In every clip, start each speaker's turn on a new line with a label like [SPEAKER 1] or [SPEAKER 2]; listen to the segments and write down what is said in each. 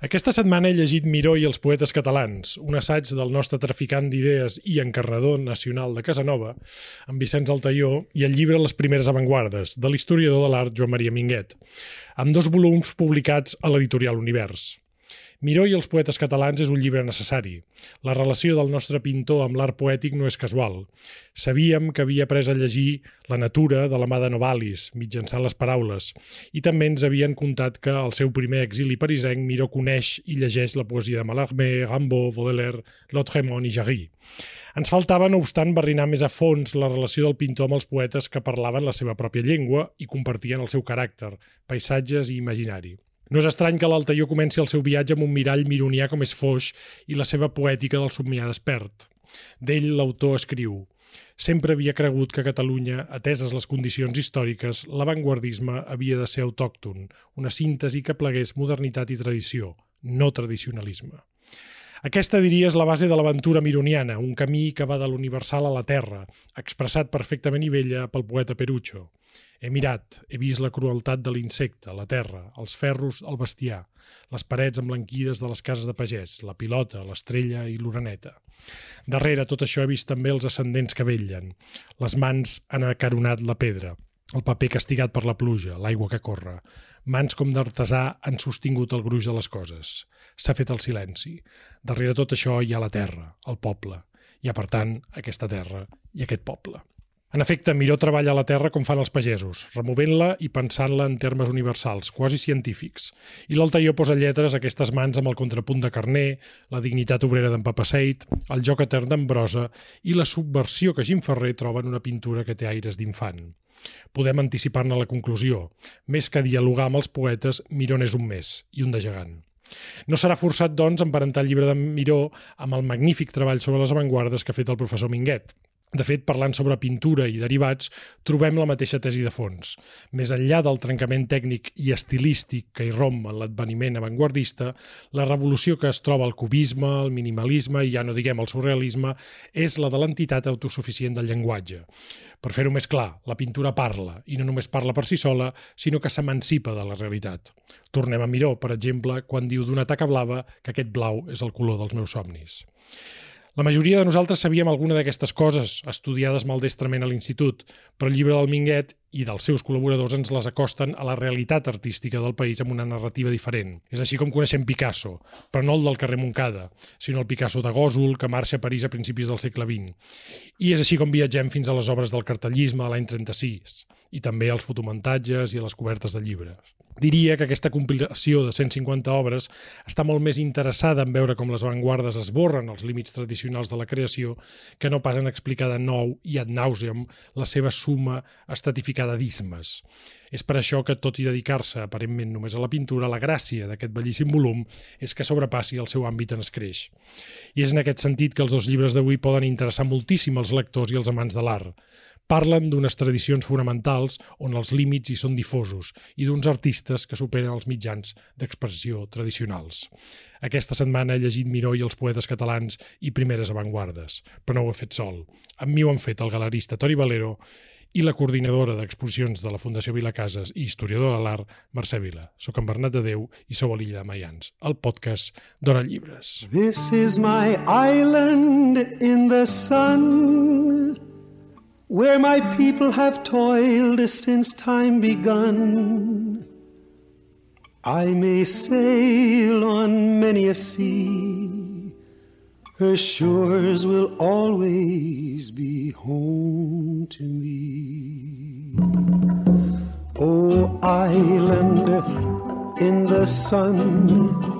[SPEAKER 1] Aquesta setmana he llegit Miró i els poetes catalans, un assaig del nostre traficant d'idees i encarredor nacional de Casanova, amb Vicenç Altaió, i el llibre Les primeres avantguardes, de l'historiador de l'art Joan Maria Minguet, amb dos volums publicats a l'editorial Univers. Miró i els poetes catalans és un llibre necessari. La relació del nostre pintor amb l'art poètic no és casual. Sabíem que havia après a llegir la natura de la mà de Novalis, mitjançant les paraules, i també ens havien contat que al seu primer exili parisenc Miró coneix i llegeix la poesia de Mallarmé, Rimbaud, Baudelaire, Lautrémont i Jarry. Ens faltava, no obstant, barrinar més a fons la relació del pintor amb els poetes que parlaven la seva pròpia llengua i compartien el seu caràcter, paisatges i imaginari. No és estrany que l'Altaió comenci el seu viatge amb un mirall mironià com és Foix i la seva poètica del somniar despert. D'ell l'autor escriu Sempre havia cregut que a Catalunya, ateses les condicions històriques, l'avantguardisme havia de ser autòcton, una síntesi que plegués modernitat i tradició, no tradicionalisme. Aquesta, diria, és la base de l'aventura mironiana, un camí que va de l'universal a la terra, expressat perfectament i vella pel poeta Perucho. He mirat, he vist la crueltat de l'insecte, la terra, els ferros, el bestiar, les parets emblanquides de les cases de pagès, la pilota, l'estrella i l'oreneta. Darrere tot això he vist també els ascendents que vellen. Les mans han acaronat la pedra, el paper castigat per la pluja, l'aigua que corre. Mans com d'artesà han sostingut el gruix de les coses. S'ha fet el silenci. Darrere tot això hi ha la terra, el poble. Hi ha, per tant, aquesta terra i aquest poble. En efecte, millor treballa la terra com fan els pagesos, removent-la i pensant-la en termes universals, quasi científics. I l'Altaió posa lletres a aquestes mans amb el contrapunt de Carner, la dignitat obrera d'en Papaseit, el joc etern d'Ambrosa i la subversió que Jim Ferrer troba en una pintura que té aires d'infant. Podem anticipar-ne la conclusió. Més que dialogar amb els poetes, Miró és un més i un de gegant. No serà forçat, doncs, emparentar el llibre de Miró amb el magnífic treball sobre les avantguardes que ha fet el professor Minguet. De fet, parlant sobre pintura i derivats, trobem la mateixa tesi de fons. Més enllà del trencament tècnic i estilístic que hi romp en l'adveniment avantguardista, la revolució que es troba al cubisme, el minimalisme i ja no diguem el surrealisme és la de l'entitat autosuficient del llenguatge. Per fer-ho més clar, la pintura parla, i no només parla per si sola, sinó que s'emancipa de la realitat. Tornem a Miró, per exemple, quan diu d'una taca blava que aquest blau és el color dels meus somnis. La majoria de nosaltres sabíem alguna d'aquestes coses, estudiades maldestrament a l'institut, però el llibre del Minguet i dels seus col·laboradors ens les acosten a la realitat artística del país amb una narrativa diferent. És així com coneixem Picasso, però no el del carrer Moncada, sinó el Picasso de Gòsol, que marxa a París a principis del segle XX. I és així com viatgem fins a les obres del cartellisme de l'any 36 i també als fotomuntatges i a les cobertes de llibres. Diria que aquesta compilació de 150 obres està molt més interessada en veure com les avantguardes esborren els límits tradicionals de la creació que no pas en explicar de nou i ad nauseam la seva suma estratificada d'ismes. És per això que, tot i dedicar-se aparentment només a la pintura, la gràcia d'aquest bellíssim volum és que sobrepassi el seu àmbit en escreix. I és en aquest sentit que els dos llibres d'avui poden interessar moltíssim als lectors i als amants de l'art. Parlen d'unes tradicions fonamentals on els límits hi són difosos i d'uns artistes que superen els mitjans d'expressió tradicionals. Aquesta setmana he llegit Miró i els poetes catalans i primeres avantguardes, però no ho he fet sol. Amb mi ho han fet el galerista Tori Valero i la coordinadora d'exposicions de la Fundació Vilacases i historiadora de l'art, Mercè Vila. Soc en Bernat de Déu i sou a l'Illa de Maians, el podcast Dona Llibres.
[SPEAKER 2] This is my island in the sun Where my people have toiled since time begun I may sail on many a sea her shores will always be home to me. Oh, island in the sun,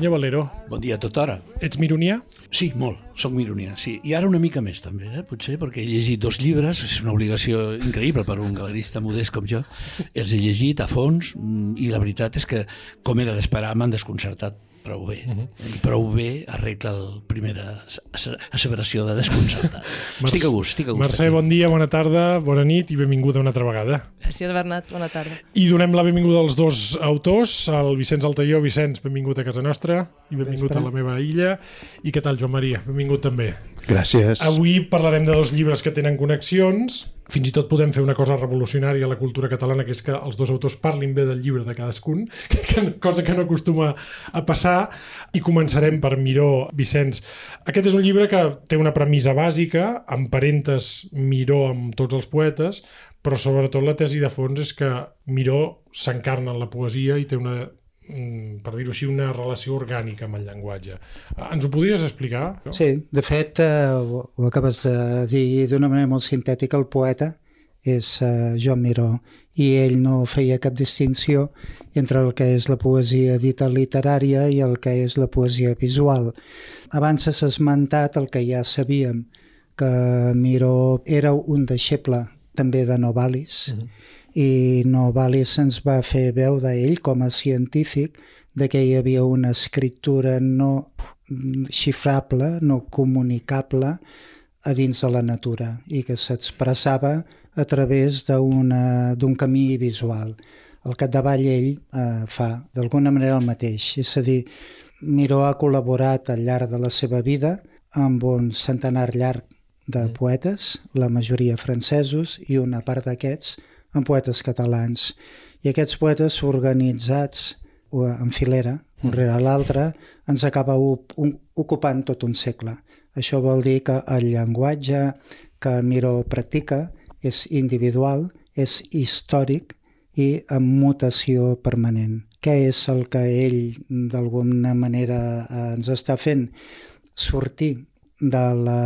[SPEAKER 1] Senyor Valero.
[SPEAKER 3] Bon dia a tota hora.
[SPEAKER 1] Ets mironià?
[SPEAKER 3] Sí, molt. Soc mironià, sí. I ara una mica més, també, eh? potser, perquè he llegit dos llibres, és una obligació increïble per un galerista modest com jo. Els he llegit a fons mm, i la veritat és que, com era d'esperar, m'han desconcertat prou bé. Uh -huh. I prou bé arregla la primera asseveració de desconcertat. estic a gust, estic a gust.
[SPEAKER 1] Mercè, aquí. bon dia, bona tarda, bona nit i benvinguda una altra vegada.
[SPEAKER 4] Gràcies, Bernat, bona tarda.
[SPEAKER 1] I donem la benvinguda als dos autors, el Vicenç Altaió. Vicenç, benvingut a casa nostra i benvingut a la meva illa. I què tal, Joan Maria? Benvingut també.
[SPEAKER 2] Gràcies.
[SPEAKER 1] Avui parlarem de dos llibres que tenen connexions, fins i tot podem fer una cosa revolucionària a la cultura catalana, que és que els dos autors parlin bé del llibre de cadascun, que, cosa que no acostuma a passar, i començarem per Miró Vicenç. Aquest és un llibre que té una premissa bàsica, emparentes Miró amb tots els poetes, però sobretot la tesi de fons és que Miró s'encarna en la poesia i té una per dir-ho així, una relació orgànica amb el llenguatge. Ens ho podries explicar?
[SPEAKER 5] Sí, de fet, eh, ho, ho acabes de dir d'una manera molt sintètica, el poeta és eh, Joan Miró i ell no feia cap distinció entre el que és la poesia dita literària i el que és la poesia visual. Abans s'ha esmentat el que ja sabíem, que Miró era un deixeble també de Novalis, uh -huh. I Novalis ens va fer veu d'ell com a científic de que hi havia una escriptura no xifrable, no comunicable a dins de la natura i que s'expressava a través d'un camí visual. Al capdavall ell eh, fa d'alguna manera el mateix, és a dir, Miró ha col·laborat al llarg de la seva vida amb un centenar llarg de mm. poetes, la majoria francesos i una part d'aquests amb poetes catalans. I aquests poetes organitzats en filera, un mm. rere l'altre, ens acaba ocupant tot un segle. Això vol dir que el llenguatge que Miró practica és individual, és històric i amb mutació permanent. Què és el que ell d'alguna manera ens està fent? Sortir de la,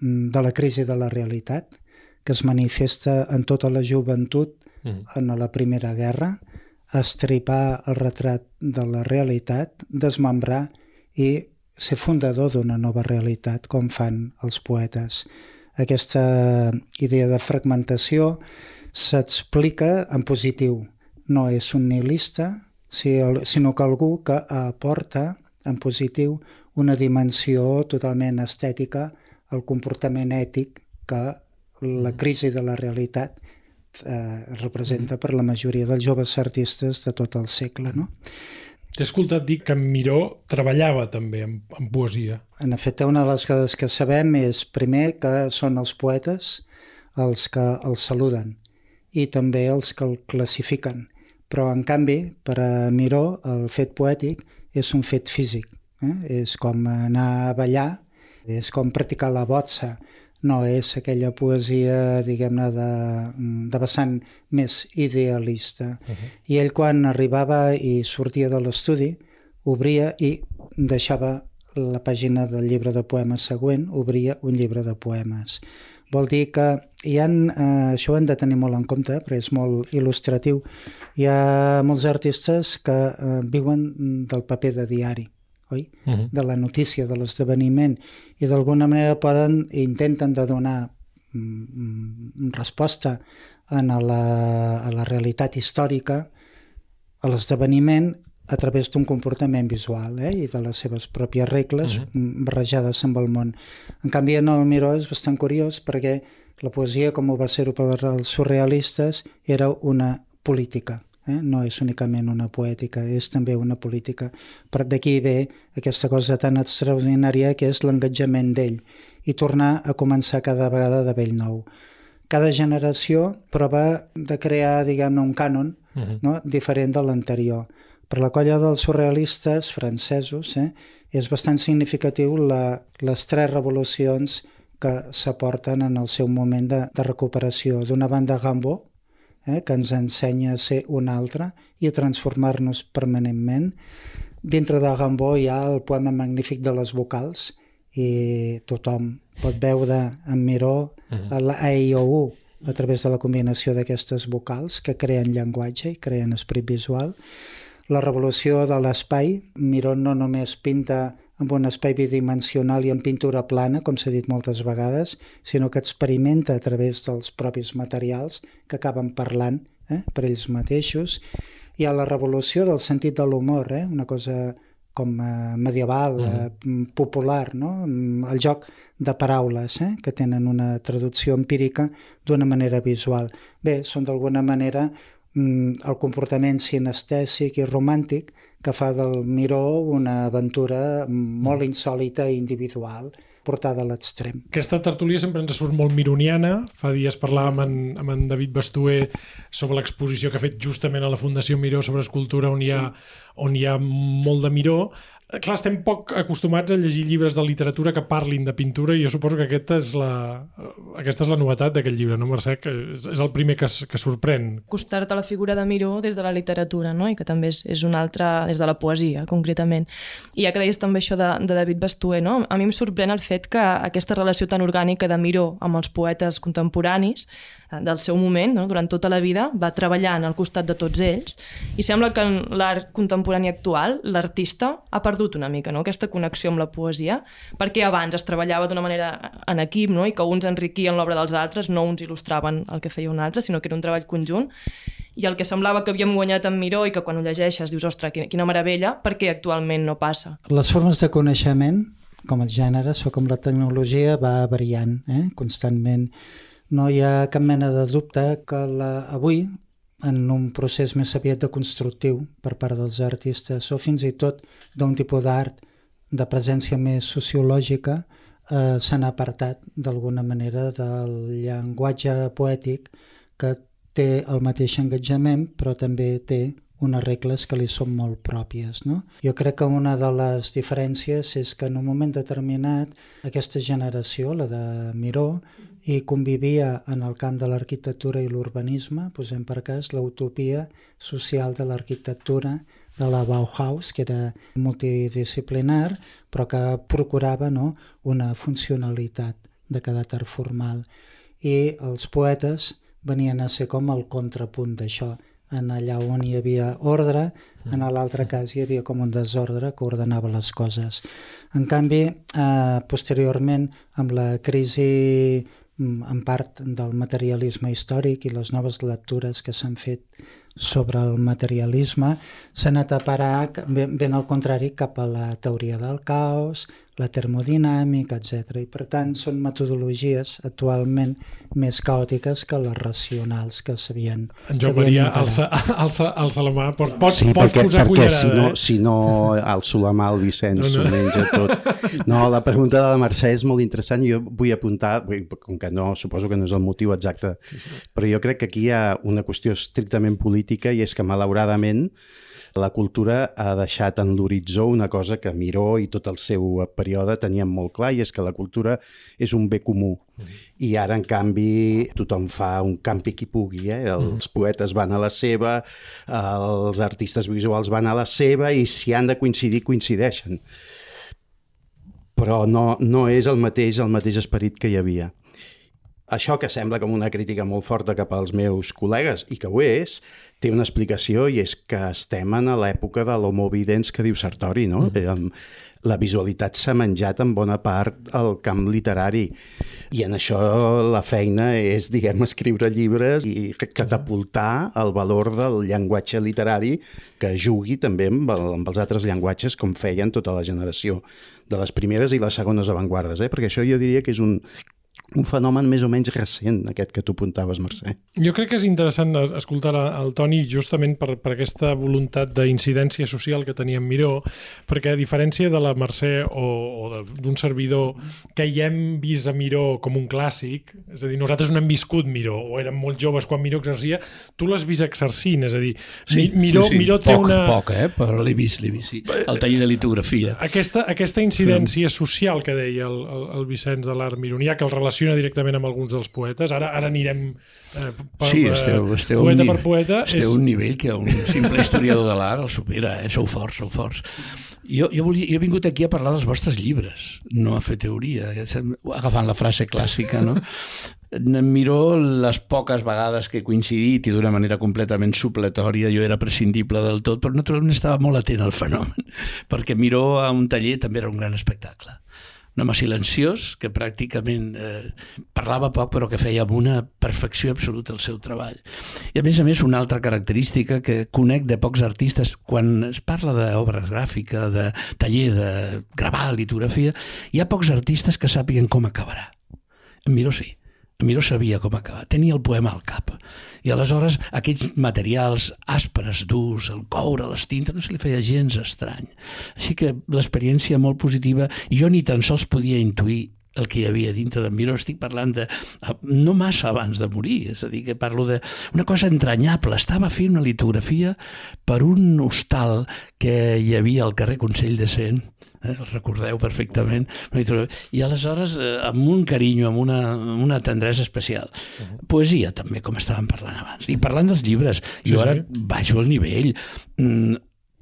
[SPEAKER 5] de la crisi de la realitat, que es manifesta en tota la joventut mm. en la Primera Guerra, estripar el retrat de la realitat, desmembrar i ser fundador d'una nova realitat, com fan els poetes. Aquesta idea de fragmentació s'explica en positiu. No és un nihilista, sinó que algú que aporta en positiu una dimensió totalment estètica al comportament ètic que la crisi de la realitat eh, representa per la majoria dels joves artistes de tot el segle. No?
[SPEAKER 1] T'he escoltat dir que Miró treballava també en, en poesia.
[SPEAKER 5] En efecte, una de les coses que sabem és, primer, que són els poetes els que el saluden i també els que el classifiquen. Però, en canvi, per a Miró, el fet poètic és un fet físic. Eh? És com anar a ballar, és com practicar la botza, no és aquella poesia, diguem-ne, de, de vessant més idealista. Uh -huh. I ell, quan arribava i sortia de l'estudi, obria i deixava la pàgina del llibre de poemes següent, obria un llibre de poemes. Vol dir que hi ha, eh, això ho hem de tenir molt en compte, però és molt il·lustratiu. Hi ha molts artistes que eh, viuen del paper de diari oi? Uh -huh. de la notícia, de l'esdeveniment, i d'alguna manera poden, intenten de donar mm, mm, resposta a la, a la realitat històrica, a l'esdeveniment, a través d'un comportament visual eh? i de les seves pròpies regles uh -huh. barrejades amb el món. En canvi, en el Miró és bastant curiós perquè la poesia, com ho va ser-ho per als surrealistes, era una política eh? no és únicament una poètica, és també una política. Per d'aquí ve aquesta cosa tan extraordinària que és l'engatjament d'ell i tornar a començar cada vegada de vell nou. Cada generació prova de crear, diguem-ne, un cànon uh -huh. no? diferent de l'anterior. Per la colla dels surrealistes francesos eh, és bastant significatiu la, les tres revolucions que s'aporten en el seu moment de, de recuperació. D'una banda Gambo, eh, que ens ensenya a ser un altre i a transformar-nos permanentment. Dintre de Gambó hi ha el poema magnífic de les vocals i tothom pot veure en Miró uh -huh. la A, I, O, U a través de la combinació d'aquestes vocals que creen llenguatge i creen esperit visual. La revolució de l'espai, Miró no només pinta amb un espai bidimensional i en pintura plana, com s'ha dit moltes vegades, sinó que experimenta a través dels propis materials que acaben parlant eh, per ells mateixos. Hi ha la revolució del sentit de l'humor, eh, una cosa com eh, medieval, eh, popular, no? Mm, el joc de paraules eh, que tenen una traducció empírica d'una manera visual. Bé, són d'alguna manera mm, el comportament sinestèsic i romàntic que fa del Miró una aventura molt insòlita i individual portada a l'extrem.
[SPEAKER 1] Aquesta tertúlia sempre ens surt molt mironiana. Fa dies parlàvem amb en, amb en David Bastuer sobre l'exposició que ha fet justament a la Fundació Miró sobre escultura on hi ha, on hi ha molt de Miró. Clar, estem poc acostumats a llegir llibres de literatura que parlin de pintura i jo suposo que aquesta és la, aquesta és la novetat d'aquest llibre, no, Mercè? Que és, és el primer que, que sorprèn.
[SPEAKER 4] Acostar-te a la figura de Miró des de la literatura, no? I que també és, és una altra, des de la poesia, concretament. I ja que deies també això de, de David Bastuer, no? A mi em sorprèn el fet que aquesta relació tan orgànica de Miró amb els poetes contemporanis eh, del seu moment, no? durant tota la vida, va treballant al costat de tots ells i sembla que en l'art contemporani actual l'artista ha perdut perdut una mica, no? aquesta connexió amb la poesia, perquè abans es treballava d'una manera en equip no? i que uns enriquien l'obra dels altres, no uns il·lustraven el que feia un altre, sinó que era un treball conjunt, i el que semblava que havíem guanyat en Miró i que quan ho llegeixes dius, ostres, quina, quina meravella, perquè actualment no passa.
[SPEAKER 5] Les formes de coneixement, com el gènere, o com la tecnologia, va variant eh? constantment. No hi ha cap mena de dubte que la, avui en un procés més aviat de constructiu per part dels artistes o fins i tot d'un tipus d'art de presència més sociològica eh, s'han apartat d'alguna manera del llenguatge poètic que té el mateix engatjament però també té unes regles que li són molt pròpies. No? Jo crec que una de les diferències és que en un moment determinat aquesta generació, la de Miró, i convivia en el camp de l'arquitectura i l'urbanisme, posem per cas l'utopia social de l'arquitectura de la Bauhaus, que era multidisciplinar, però que procurava no, una funcionalitat de caràcter formal. I els poetes venien a ser com el contrapunt d'això, en allà on hi havia ordre, en l'altre cas hi havia com un desordre que ordenava les coses. En canvi, eh, posteriorment, amb la crisi en part del materialisme històric i les noves lectures que s'han fet sobre el materialisme. S'ha anat a parar ben, ben al contrari cap a la teoria del caos, la termodinàmica, etc. I per tant són metodologies actualment més caòtiques que les racionals que s'havien
[SPEAKER 1] En Joan Maria, alça, alça, alça la mà, pots, pots,
[SPEAKER 6] sí,
[SPEAKER 1] pots
[SPEAKER 6] perquè,
[SPEAKER 1] posar
[SPEAKER 6] perquè
[SPEAKER 1] cullerada.
[SPEAKER 6] si no,
[SPEAKER 1] eh?
[SPEAKER 6] si no alço la mà al Vicenç
[SPEAKER 1] No, no.
[SPEAKER 6] s'ho menja tot. No, la pregunta de la Mercè és molt interessant i jo vull apuntar, vull- com que no, suposo que no és el motiu exacte, però jo crec que aquí hi ha una qüestió estrictament política i és que malauradament la cultura ha deixat en l'horitzó una cosa que Miró i tot el seu període tenien molt clar i és que la cultura és un bé comú. I ara en canvi tothom fa un campi qui pugui eh? els poetes van a la seva els artistes visuals van a la seva i si han de coincidir, coincideixen. Però no, no és el mateix el mateix esperit que hi havia això que sembla com una crítica molt forta cap als meus col·legues, i que ho és, té una explicació i és que estem en l'època de l'homo videns que diu Sartori, no? Mm. La visualitat s'ha menjat en bona part al camp literari i en això la feina és, diguem, escriure llibres i catapultar el valor del llenguatge literari que jugui també amb, el, amb els altres llenguatges com feien tota la generació de les primeres i les segones avantguardes, eh? perquè això jo diria que és un, un fenomen més o menys recent, aquest que tu apuntaves, Mercè.
[SPEAKER 1] Jo crec que és interessant es- escoltar el Toni justament per, per aquesta voluntat d'incidència social que tenia en Miró, perquè a diferència de la Mercè o, o de- d'un servidor que hi hem vist a Miró com un clàssic, és a dir, nosaltres no hem viscut Miró, o érem molt joves quan Miró exercia, tu l'has vist exercint, és a dir, Mi- Miró,
[SPEAKER 3] sí, sí.
[SPEAKER 1] Miró té
[SPEAKER 3] poc,
[SPEAKER 1] una...
[SPEAKER 3] Poc, eh? però l'he vist, l'he vist, sí. El taller de litografia.
[SPEAKER 1] Aquesta, aquesta incidència social que deia el, el, el Vicenç de l'art mironià, que el relaciona directament amb alguns dels poetes, ara ara anirem eh, per,
[SPEAKER 3] Sí,
[SPEAKER 1] eh,
[SPEAKER 3] esteu, esteu
[SPEAKER 1] poeta
[SPEAKER 3] un,
[SPEAKER 1] per poeta.
[SPEAKER 3] Esteu
[SPEAKER 1] és,
[SPEAKER 3] un nivell que un simple historiador de l'art el supera, eh? Sou forts, sou forts. Jo, jo, volia, jo he vingut aquí a parlar dels vostres llibres, no a fer teoria, agafant la frase clàssica, no? Miró les poques vegades que he coincidit i d'una manera completament supletòria, jo era prescindible del tot, però naturalment estava molt atent al fenomen, perquè Miró a un taller també era un gran espectacle. Un home silenciós, que pràcticament eh, parlava poc però que feia amb una perfecció absoluta el seu treball. I a més a més una altra característica que conec de pocs artistes, quan es parla d'obres gràfica, de taller de gravar litografia, hi ha pocs artistes que sàpiguen com acabarà. En Miró sí. En Miró sabia com acabar, tenia el poema al cap. I aleshores aquells materials aspres, durs, el coure, les tintes, no se li feia gens estrany. Així que l'experiència molt positiva, jo ni tan sols podia intuir el que hi havia dintre d'en Miró, estic parlant de no massa abans de morir, és a dir, que parlo de una cosa entranyable, estava fent una litografia per un hostal que hi havia al carrer Consell de Cent, eh, el recordeu perfectament, i aleshores eh, amb un carinyo, amb una, amb una tendresa especial. -huh. Poesia també, com estàvem parlant abans. I parlant dels llibres, sí, jo ara sí. baixo el nivell. Mm,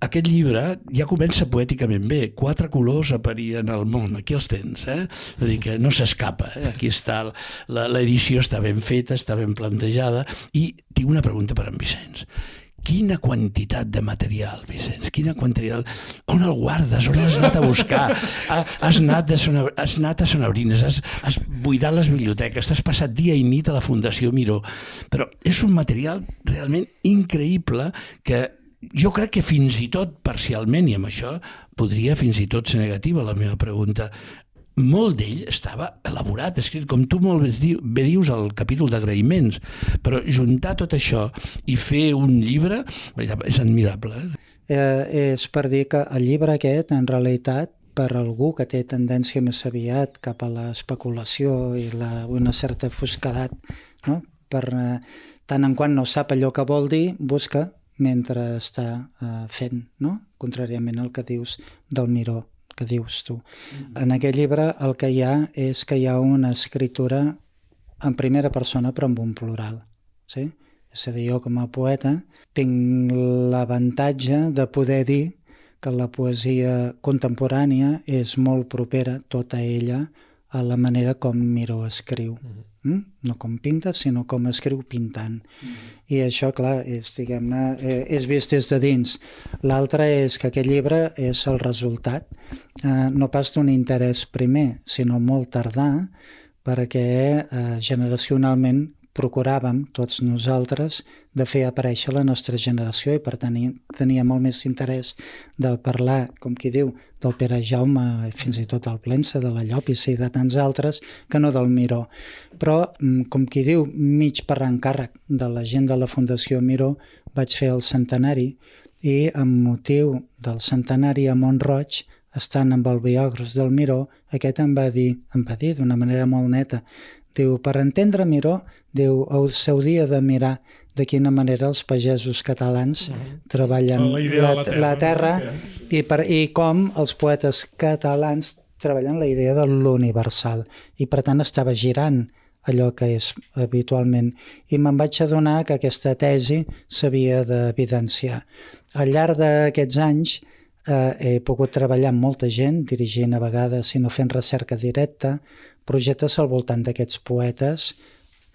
[SPEAKER 3] aquest llibre ja comença poèticament bé. Quatre colors aparien al món. Aquí els tens, eh? A dir, que no s'escapa. Eh? Aquí està, l'edició està ben feta, està ben plantejada. I tinc una pregunta per en Vicenç quina quantitat de material, Vicenç, quina quantitat... On el guardes? On l'has anat a buscar? Has anat, de Son, has anat a Son Abrines, has, has buidat les biblioteques, t'has passat dia i nit a la Fundació Miró. Però és un material realment increïble que jo crec que fins i tot parcialment, i amb això podria fins i tot ser negativa la meva pregunta, molt d'ell estava elaborat, escrit, com tu molt bé dius al capítol d'agraïments, però juntar tot això i fer un llibre és admirable. Eh?
[SPEAKER 5] Eh, és per dir que el llibre aquest, en realitat, per algú que té tendència més aviat cap a l'especulació i la, una certa fosquedat, no? per eh, tant en quant no sap allò que vol dir, busca mentre està eh, fent, no? contràriament al que dius del Miró que dius tu. Mm. En aquest llibre el que hi ha és que hi ha una escritura en primera persona però amb un plural. Sí? És a dir, jo com a poeta tinc l'avantatge de poder dir que la poesia contemporània és molt propera, tota ella, a la manera com Miró escriu. Mm -hmm. Mm? No com pinta, sinó com escriu pintant. Mm. I això, clar, és, diguem-ne, eh, és vist des de dins. L'altre és que aquest llibre és el resultat, eh, no pas d'un interès primer, sinó molt tardà, perquè eh, generacionalment procuràvem, tots nosaltres, de fer aparèixer la nostra generació i per tant tenia molt més interès de parlar, com qui diu, del Pere Jaume, fins i tot el Plensa, de la Llopissa i de tants altres, que no del Miró. Però, mm, com qui diu, mig per encàrrec de la gent de la Fundació Miró, vaig fer el centenari i amb motiu del centenari a Montroig estant amb el biògraf del Miró, aquest em va dir, em va dir d'una manera molt neta, Diu, per entendre Miró, diu, s'hauria de mirar de quina manera els pagesos catalans uh -huh. treballen la, la, terra, la terra i, per, i com els poetes catalans treballen la idea de l'universal. I per tant estava girant allò que és habitualment. I me'n vaig adonar que aquesta tesi s'havia d'evidenciar. Al llarg d'aquests anys eh, he pogut treballar amb molta gent, dirigint a vegades, si no fent recerca directa, projectes al voltant d'aquests poetes,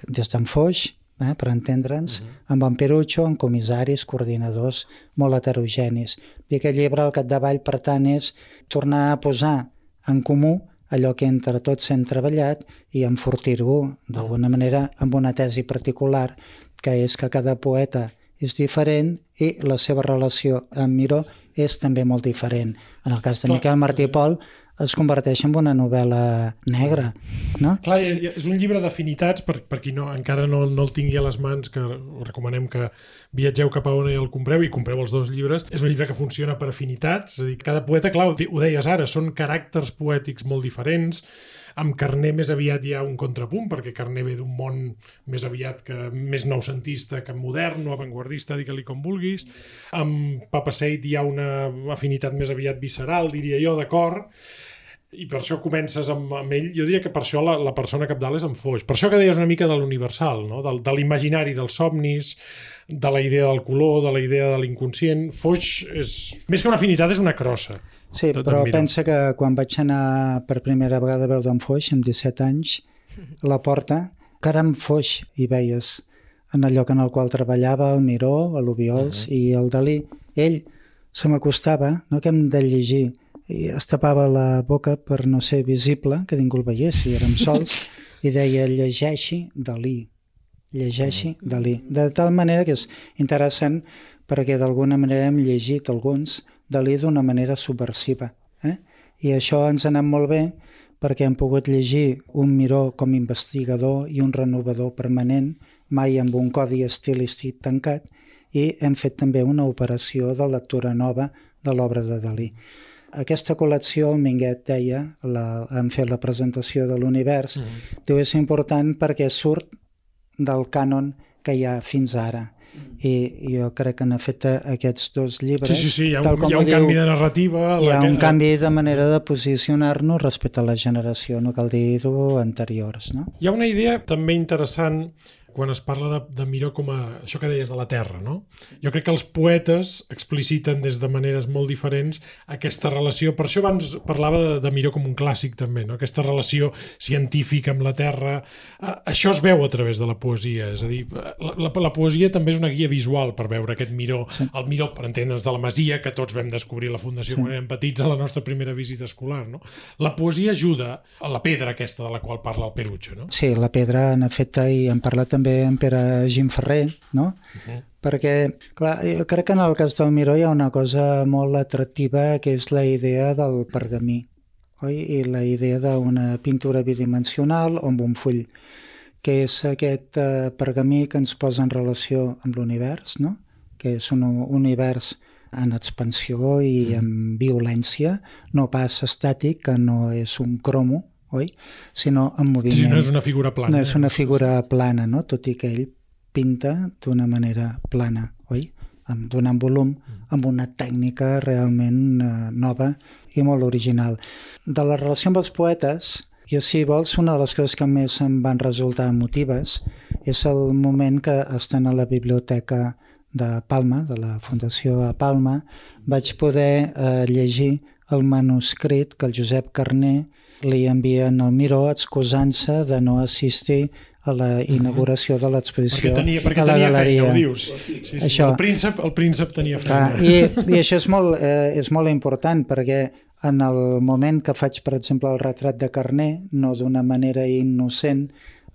[SPEAKER 5] des d'en Foix, eh, per entendre'ns, uh mhm. -huh. amb en Perucho, amb comissaris, coordinadors molt heterogenis. I aquest llibre, al capdavall, per tant, és tornar a posar en comú allò que entre tots hem treballat i enfortir-ho, d'alguna manera, amb una tesi particular, que és que cada poeta és diferent i la seva relació amb Miró és també molt diferent. En el cas de Miquel Martí Pol, es converteix en una novel·la negra, no?
[SPEAKER 1] Clar, és un llibre d'afinitats, per, per qui no, encara no, no el tingui a les mans, que recomanem que viatgeu cap a on i el compreu i compreu els dos llibres. És un llibre que funciona per afinitats, és a dir, cada poeta, clar, ho deies ara, són caràcters poètics molt diferents, amb Carné més aviat hi ha un contrapunt, perquè Carné ve d'un món més aviat que més noucentista que modern o avantguardista, digue-li com vulguis. Amb Papa Seid hi ha una afinitat més aviat visceral, diria jo, d'acord i per això comences amb, amb ell. Jo diria que per això la, la persona capdalt és en Foix. Per això que deies una mica de l'universal, no? del, de l'imaginari dels somnis, de la idea del color, de la idea de l'inconscient. Foix és... Més que una afinitat, és una crossa.
[SPEAKER 5] Sí, però pensa que quan vaig anar per primera vegada a veure en Foix, amb 17 anys, a la porta, caram Foix hi veies en el lloc en el qual treballava, el Miró, l'Ubiols uh -huh. i el Dalí. Ell se m'acostava, no que hem de llegir i es tapava la boca per no ser visible, que ningú el veiés, si érem sols, i deia llegeixi Dalí, llegeixi Dalí. De tal manera que és interessant perquè d'alguna manera hem llegit alguns Dalí d'una manera subversiva. Eh? I això ens ha anat molt bé perquè hem pogut llegir un Miró com investigador i un renovador permanent, mai amb un codi estilístic tancat, i hem fet també una operació de lectura nova de l'obra de Dalí. Aquesta col·lecció, el Minguet deia, la, hem fet la presentació de l'univers, mm -hmm. diu és important perquè surt del cànon que hi ha fins ara i jo crec que en efecte aquests dos llibres
[SPEAKER 1] sí, sí, sí, hi ha un, hi ha un diu, canvi de narrativa
[SPEAKER 5] hi ha un canvi de manera de posicionar-nos respecte a la generació, no cal dir-ho anteriors no?
[SPEAKER 1] hi ha una idea també interessant quan es parla de, de Miró com a això que deies de la terra, no? Jo crec que els poetes expliciten des de maneres molt diferents aquesta relació. Per això abans parlava de, de Miró com un clàssic també, no? Aquesta relació científica amb la terra. Això es veu a través de la poesia, és a dir, la, la, la poesia també és una guia visual per veure aquest Miró, sí. el Miró, per entendre's, de la Masia, que tots vam descobrir la Fundació sí. quan érem petits a la nostra primera visita escolar, no? La poesia ajuda a la pedra aquesta de la qual parla el Perucho, no?
[SPEAKER 5] Sí, la pedra, en efecte, i hem parlat també també en Pere Gimferrer, no? Uh -huh. Perquè, clar, jo crec que en el cas del Miró hi ha una cosa molt atractiva que és la idea del pergamí, oi? I la idea d'una pintura bidimensional o amb un full, que és aquest eh, pergamí que ens posa en relació amb l'univers, no? Que és un univers en expansió i en violència, no pas estàtic, que no és un cromo, oi? sinó en moviment.
[SPEAKER 1] Sí, no és una figura plana.
[SPEAKER 5] No és una figura plana, no? tot i que ell pinta d'una manera plana, oi? Amb, donant volum, amb una tècnica realment eh, nova i molt original. De la relació amb els poetes, jo, si vols, una de les coses que més em van resultar emotives és el moment que estan a la biblioteca de Palma, de la Fundació a Palma, vaig poder eh, llegir el manuscrit que el Josep Carné li envien al Miró excusant-se de no assistir a la mhm. inauguració de l'exposició
[SPEAKER 1] a la tenia galeria. Feina, ho dius. Sí, sí, això. El, príncep, el príncep tenia feina.
[SPEAKER 5] Ah, i, I això és molt, eh, és molt important perquè en el moment que faig, per exemple, el retrat de Carné, no d'una manera innocent,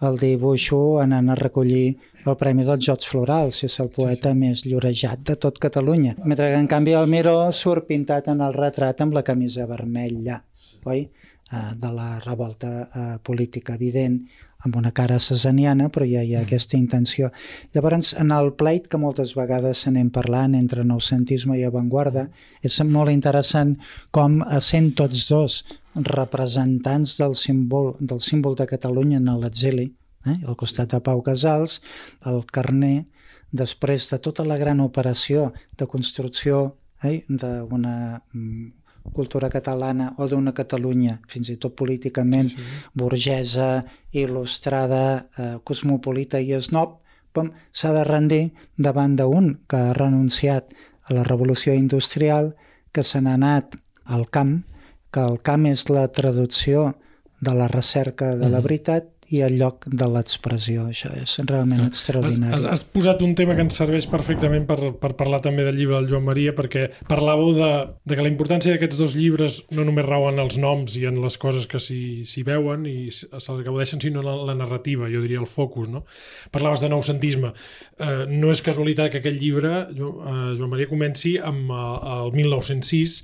[SPEAKER 5] el dibuixo anant a recollir el Premi dels Jocs Florals, és el poeta sí, sí. més llorejat de tot Catalunya. Mentre que, en canvi, el Miró surt pintat en el retrat amb la camisa vermella, oi? Eh, de la revolta eh, política evident amb una cara cesaniana, però ja hi ha mm. aquesta intenció. Llavors, en el pleit que moltes vegades se n'hem parlant entre noucentisme i avantguarda, és molt interessant com, sent tots dos representants del símbol, del símbol de Catalunya en l'exili, eh, al costat de Pau Casals, el Carné, després de tota la gran operació de construcció eh, d'una mm, cultura catalana o d'una Catalunya, fins i tot políticament sí, sí. burgesa, il·lustrada, eh, cosmopolita i esnob, s'ha de rendir davant d'un que ha renunciat a la revolució industrial, que se n'ha anat al camp, que el camp és la traducció de la recerca de la veritat i el lloc de l'expressió. Això és realment ah, extraordinari.
[SPEAKER 1] Has, has posat un tema que ens serveix perfectament per, per parlar també del llibre del Joan Maria, perquè parlàveu de, de que la importància d'aquests dos llibres no només rauen els noms i en les coses que s'hi veuen i se'l gaudeixen, sinó en la, la narrativa, jo diria el focus. No? Parlaves de noucentisme. Eh, no és casualitat que aquest llibre, jo, eh, Joan Maria, comenci amb eh, el 1906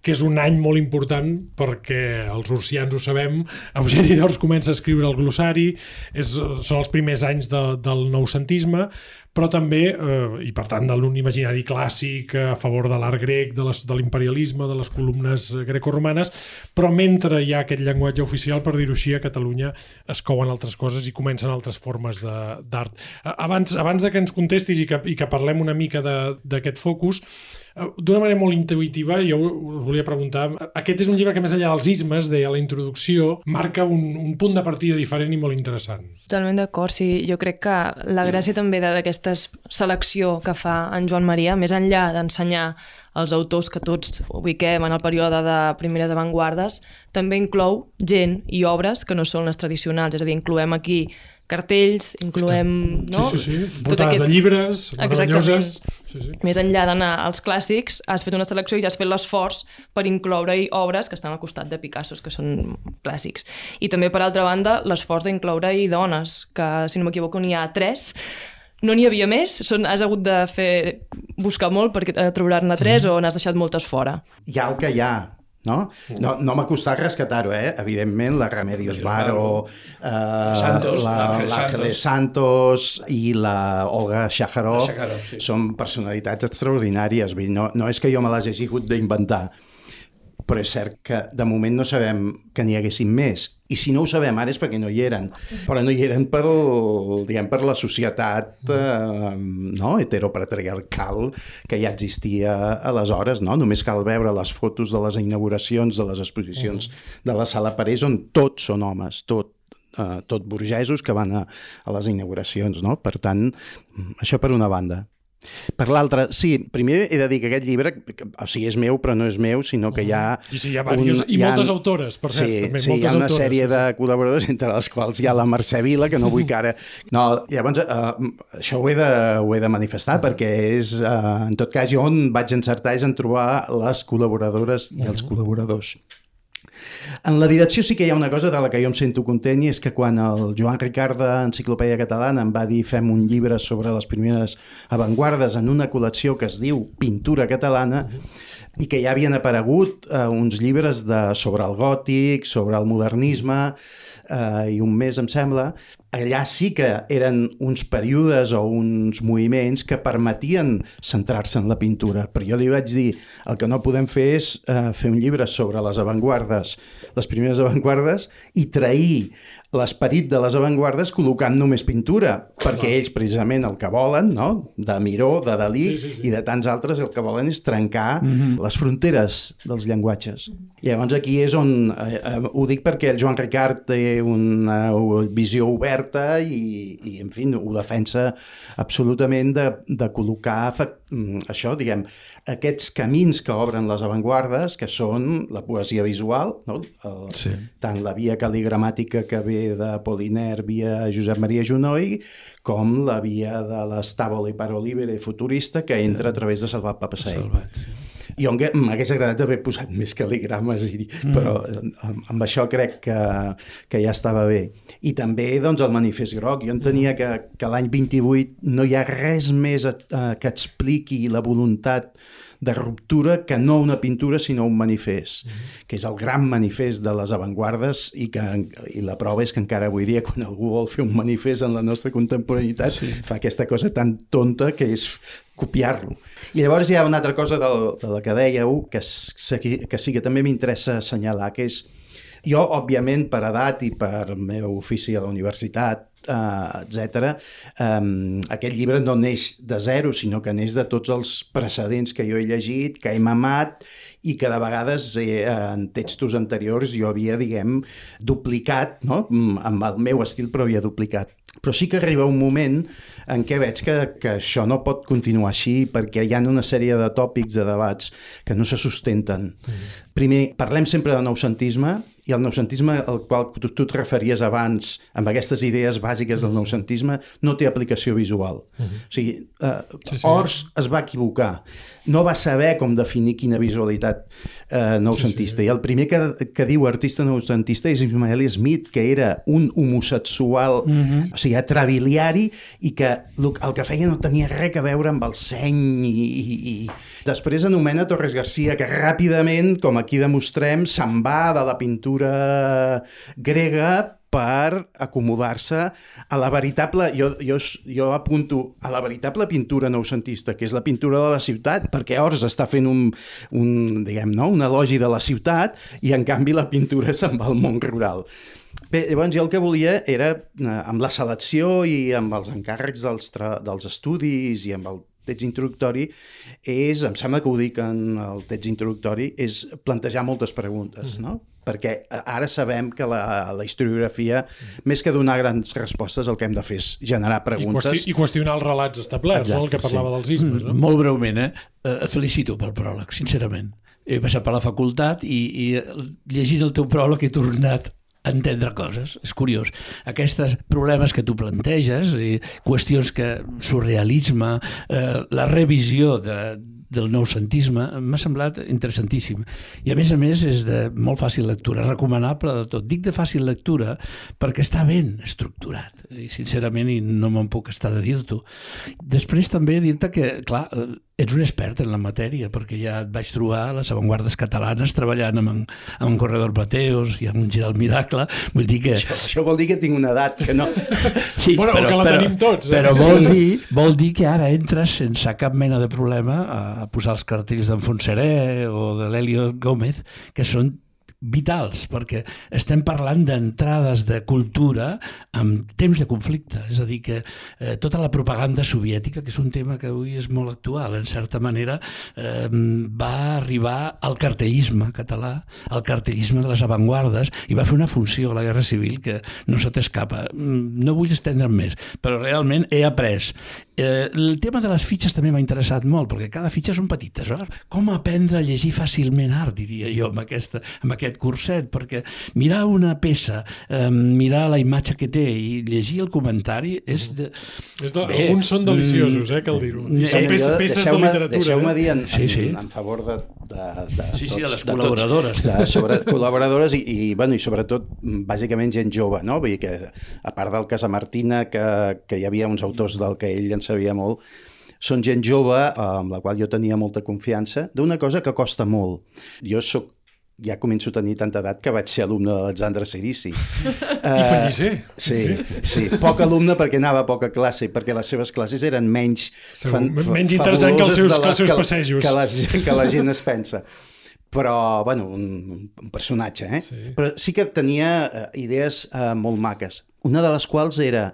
[SPEAKER 1] que és un any molt important perquè els urcians ho sabem, Eugeni d'Ors comença a escriure el glossari, és, són els primers anys de, del noucentisme, però també, eh, i per tant de l'imaginari clàssic a favor de l'art grec, de, les, de l'imperialisme, de les columnes greco-romanes, però mentre hi ha aquest llenguatge oficial, per dir-ho així, a Catalunya es couen altres coses i comencen altres formes d'art. Abans, abans de que ens contestis i que, i que parlem una mica d'aquest focus, d'una manera molt intuïtiva, jo us volia preguntar, aquest és un llibre que més enllà dels ismes, deia la introducció, marca un, un punt de partida diferent i molt interessant.
[SPEAKER 4] Totalment d'acord, sí. Jo crec que la gràcia també d'aquesta selecció que fa en Joan Maria, més enllà d'ensenyar els autors que tots ubiquem en el període de primeres avantguardes, també inclou gent i obres que no són les tradicionals, és a dir, incloem aquí cartells, incloem...
[SPEAKER 1] No? Sí, sí, sí. Portades aquest... de llibres, meravelloses. Sí, sí.
[SPEAKER 4] Més enllà d'anar als clàssics, has fet una selecció i ja has fet l'esforç per incloure-hi obres que estan al costat de Picasso, que són clàssics. I també, per altra banda, l'esforç d'incloure-hi dones, que, si no m'equivoco, n'hi ha tres, no n'hi havia més? Són, has hagut de fer buscar molt perquè eh, trobar-ne tres o n'has deixat moltes fora?
[SPEAKER 6] Hi ha el que hi ha, no? No, no m'ha costat rescatar-ho, eh? Evidentment, la Remedios Varo, eh,
[SPEAKER 3] Santos,
[SPEAKER 6] la-
[SPEAKER 3] l'Àngel
[SPEAKER 6] l'Àngeles Santos i la Olga Shaharov,
[SPEAKER 3] La Shaharov, sí.
[SPEAKER 6] són personalitats extraordinàries. Vull dir, no, no és que jo me les hagi hagut d'inventar, però és cert que de moment no sabem que n'hi haguessin més. I si no ho sabem ara és perquè no hi eren. Però no hi eren per, diguem, per la societat eh, no? heteropatriarcal que ja existia aleshores. No? Només cal veure les fotos de les inauguracions de les exposicions de la Sala Parés on tots són homes, tot eh, tot burgesos que van a, a les inauguracions, no? Per tant, això per una banda. Per l'altra, sí, primer he de dir que aquest llibre, o sigui, és meu, però no és meu, sinó que hi ha...
[SPEAKER 1] I sí, hi ha diversos- i
[SPEAKER 6] hi ha-
[SPEAKER 1] moltes autores, per cert,
[SPEAKER 6] sí,
[SPEAKER 1] també,
[SPEAKER 6] sí, hi ha una
[SPEAKER 1] autores,
[SPEAKER 6] sèrie de col·laboradors, entre les quals hi ha la Mercè Vila, que no vull que ara... No, llavors, uh, això ho he, de, ho he de manifestar, perquè és, uh, en tot cas, jo on vaig encertar és en trobar les col·laboradores i els col·laboradors. En la direcció sí que hi ha una cosa de la que jo em sento content i és que quan el Joan Ricard d'Enciclopèdia Catalana em va dir fem un llibre sobre les primeres avantguardes en una col·lecció que es diu Pintura Catalana i que ja havien aparegut eh, uns llibres de, sobre el gòtic, sobre el modernisme eh, i un mes, em sembla, allà sí que eren uns períodes o uns moviments que permetien centrar-se en la pintura. Però jo li vaig dir, el que no podem fer és eh, fer un llibre sobre les avantguardes, les primeres avantguardes, i trair l'esperit de les avantguardes col·locant només pintura, perquè ells precisament el que volen, no? de Miró, de Dalí
[SPEAKER 1] Sí, sí, sí.
[SPEAKER 6] i de tants altres, el que volen és trencar les fronteres dels llenguatges. I llavors aquí és on, eh, eh, ho dic perquè el Joan Ricard té una visió oberta i, i en fi, ho defensa absolutament de, de col·locar efect- mm, això, diguem, aquests camins que obren les avantguardes, que són la poesia visual, no? el,
[SPEAKER 3] Sí.
[SPEAKER 6] tant la via caligramàtica que ve de Poliner via Josep Maria Junoy, com la via de l'Estàvola i Parolibere futurista que entra a través de Salvat Papasseit.
[SPEAKER 3] Salvat, sí.
[SPEAKER 6] Jo m'hagués agradat haver posat més cal·ligrames, i, mm. però eh, amb, amb això crec que, que ja estava bé. I també doncs, el manifest groc. Jo entenia que, que l'any 28 no hi ha res més eh, que expliqui la voluntat de ruptura que no una pintura sinó un manifest, mm. que és el gran manifest de les avantguardes i, que, i la prova és que encara avui dia quan algú vol fer un manifest en la nostra contemporaneitat sí. fa aquesta cosa tan tonta que és copiar-lo. I llavors hi ha una altra cosa de, de la que dèieu que, que sí que també m'interessa assenyalar, que és jo, òbviament, per edat i per el meu ofici a la universitat, eh, etc. Um, aquest llibre no neix de zero, sinó que neix de tots els precedents que jo he llegit, que he mamat i que de vegades eh, en textos anteriors jo havia, diguem, duplicat, no? Mm, amb el meu estil, però havia duplicat. Però sí que arriba un moment en què veig que, que això no pot continuar així perquè hi ha una sèrie de tòpics, de debats que no se sustenten. Mm. Primer, parlem sempre de noucentisme i el noucentisme al qual tu, tu et referies abans amb aquestes idees bàsiques del noucentisme no té aplicació visual. Mm -hmm. O sigui, eh,
[SPEAKER 1] Sí,
[SPEAKER 6] sí. Ors es va equivocar. No va saber com definir quina visualitat eh, noucentista. Sí, sí. I el primer que, que diu artista noucentista és Ismael Smith, que era un homosexual, mm -hmm. o sigui, atrabiliari, i que el que feia no tenia res a veure amb el seny i, i, i... Després anomena Torres Garcia, que ràpidament, com aquí demostrem, se'n va de la pintura grega per acomodar-se a la veritable, jo, jo, jo apunto a la veritable pintura noucentista, que és la pintura de la ciutat, perquè Ors està fent un, un, diguem, no? un elogi de la ciutat i en canvi la pintura se'n va al món rural. Bé, llavors jo el que volia era, eh, amb la selecció i amb els encàrrecs dels, dels estudis i amb el text introductori, és, em sembla que ho dic en el text introductori, és plantejar moltes preguntes, no? Perquè ara sabem que la, la historiografia, més que donar grans respostes, el que hem de fer és generar
[SPEAKER 1] I,
[SPEAKER 6] preguntes.
[SPEAKER 1] qüesti i qüestionar els relats establerts,
[SPEAKER 6] Exacte,
[SPEAKER 1] no? el que parlava
[SPEAKER 6] sí.
[SPEAKER 1] dels ismes. No?
[SPEAKER 3] Molt breument, eh? eh? Felicito pel pròleg, sincerament. He passat per la facultat i, i llegint el teu pròleg he tornat entendre coses. És curiós. Aquests problemes que tu planteges, i qüestions que surrealisme, eh, la revisió de, del noucentisme m'ha semblat interessantíssim. I a més a més és de molt fàcil lectura, recomanable de tot. Dic de fàcil lectura perquè està ben estructurat i sincerament i no me'n puc estar de dir-t'ho. Després també dir-te que, clar, ets un expert en la matèria, perquè ja et vaig trobar a les avantguardes catalanes treballant amb en, amb en Corredor Mateos i amb un Giral Miracle, vull dir que...
[SPEAKER 6] Això, això vol dir que tinc una edat que no...
[SPEAKER 1] Sí, bueno, però, que la però, tenim tots.
[SPEAKER 3] Eh? Però vol, sí. dir, vol dir que ara entres sense cap mena de problema a posar els cartells d'en Fonseré o de l'Helio Gómez, que són vitals, perquè estem parlant d'entrades de cultura amb temps de conflicte, és a dir, que eh, tota la propaganda soviètica, que és un tema que avui és molt actual, en certa manera, eh, va arribar al cartellisme català, al cartellisme de les avantguardes, i va fer una funció a la Guerra Civil que no se t'escapa. Mm, no vull estendre'm més, però realment he après. Eh, el tema de les fitxes també m'ha interessat molt, perquè cada fitxa és un petit tesor. Com aprendre a llegir fàcilment art, diria jo, amb, aquesta, amb aquest aquest curset, perquè mirar una peça, eh, mirar la imatge que té i llegir el comentari és... De...
[SPEAKER 1] és de... Bé, alguns són deliciosos, eh, cal dir-ho.
[SPEAKER 6] Eh, són peces, peces de literatura. Deixeu-me
[SPEAKER 1] eh?
[SPEAKER 6] dir en, sí, sí. en, en favor de, de, de,
[SPEAKER 3] sí, sí, tots, de les de col·laboradores.
[SPEAKER 6] Tots, de sobre, col·laboradores i, i, bueno, i sobretot, bàsicament, gent jove, no? Vull dir que, a part del Casamartina, que, que hi havia uns autors del que ell en sabia molt, són gent jove amb la qual jo tenia molta confiança d'una cosa que costa molt. Jo sóc ja començo a tenir tanta edat que vaig ser alumne de l'Alexandre Cirici.
[SPEAKER 1] Uh, I Pellicer.
[SPEAKER 6] Sí, sí, poc alumne perquè anava a poca classe i perquè les seves classes eren menys,
[SPEAKER 1] fan, menys interessant que els seus, que els seus passejos.
[SPEAKER 6] Que la, que la gent es pensa però, bueno, un, un personatge, eh? Sí. Però sí que tenia uh, idees uh, molt maques. Una de les quals era,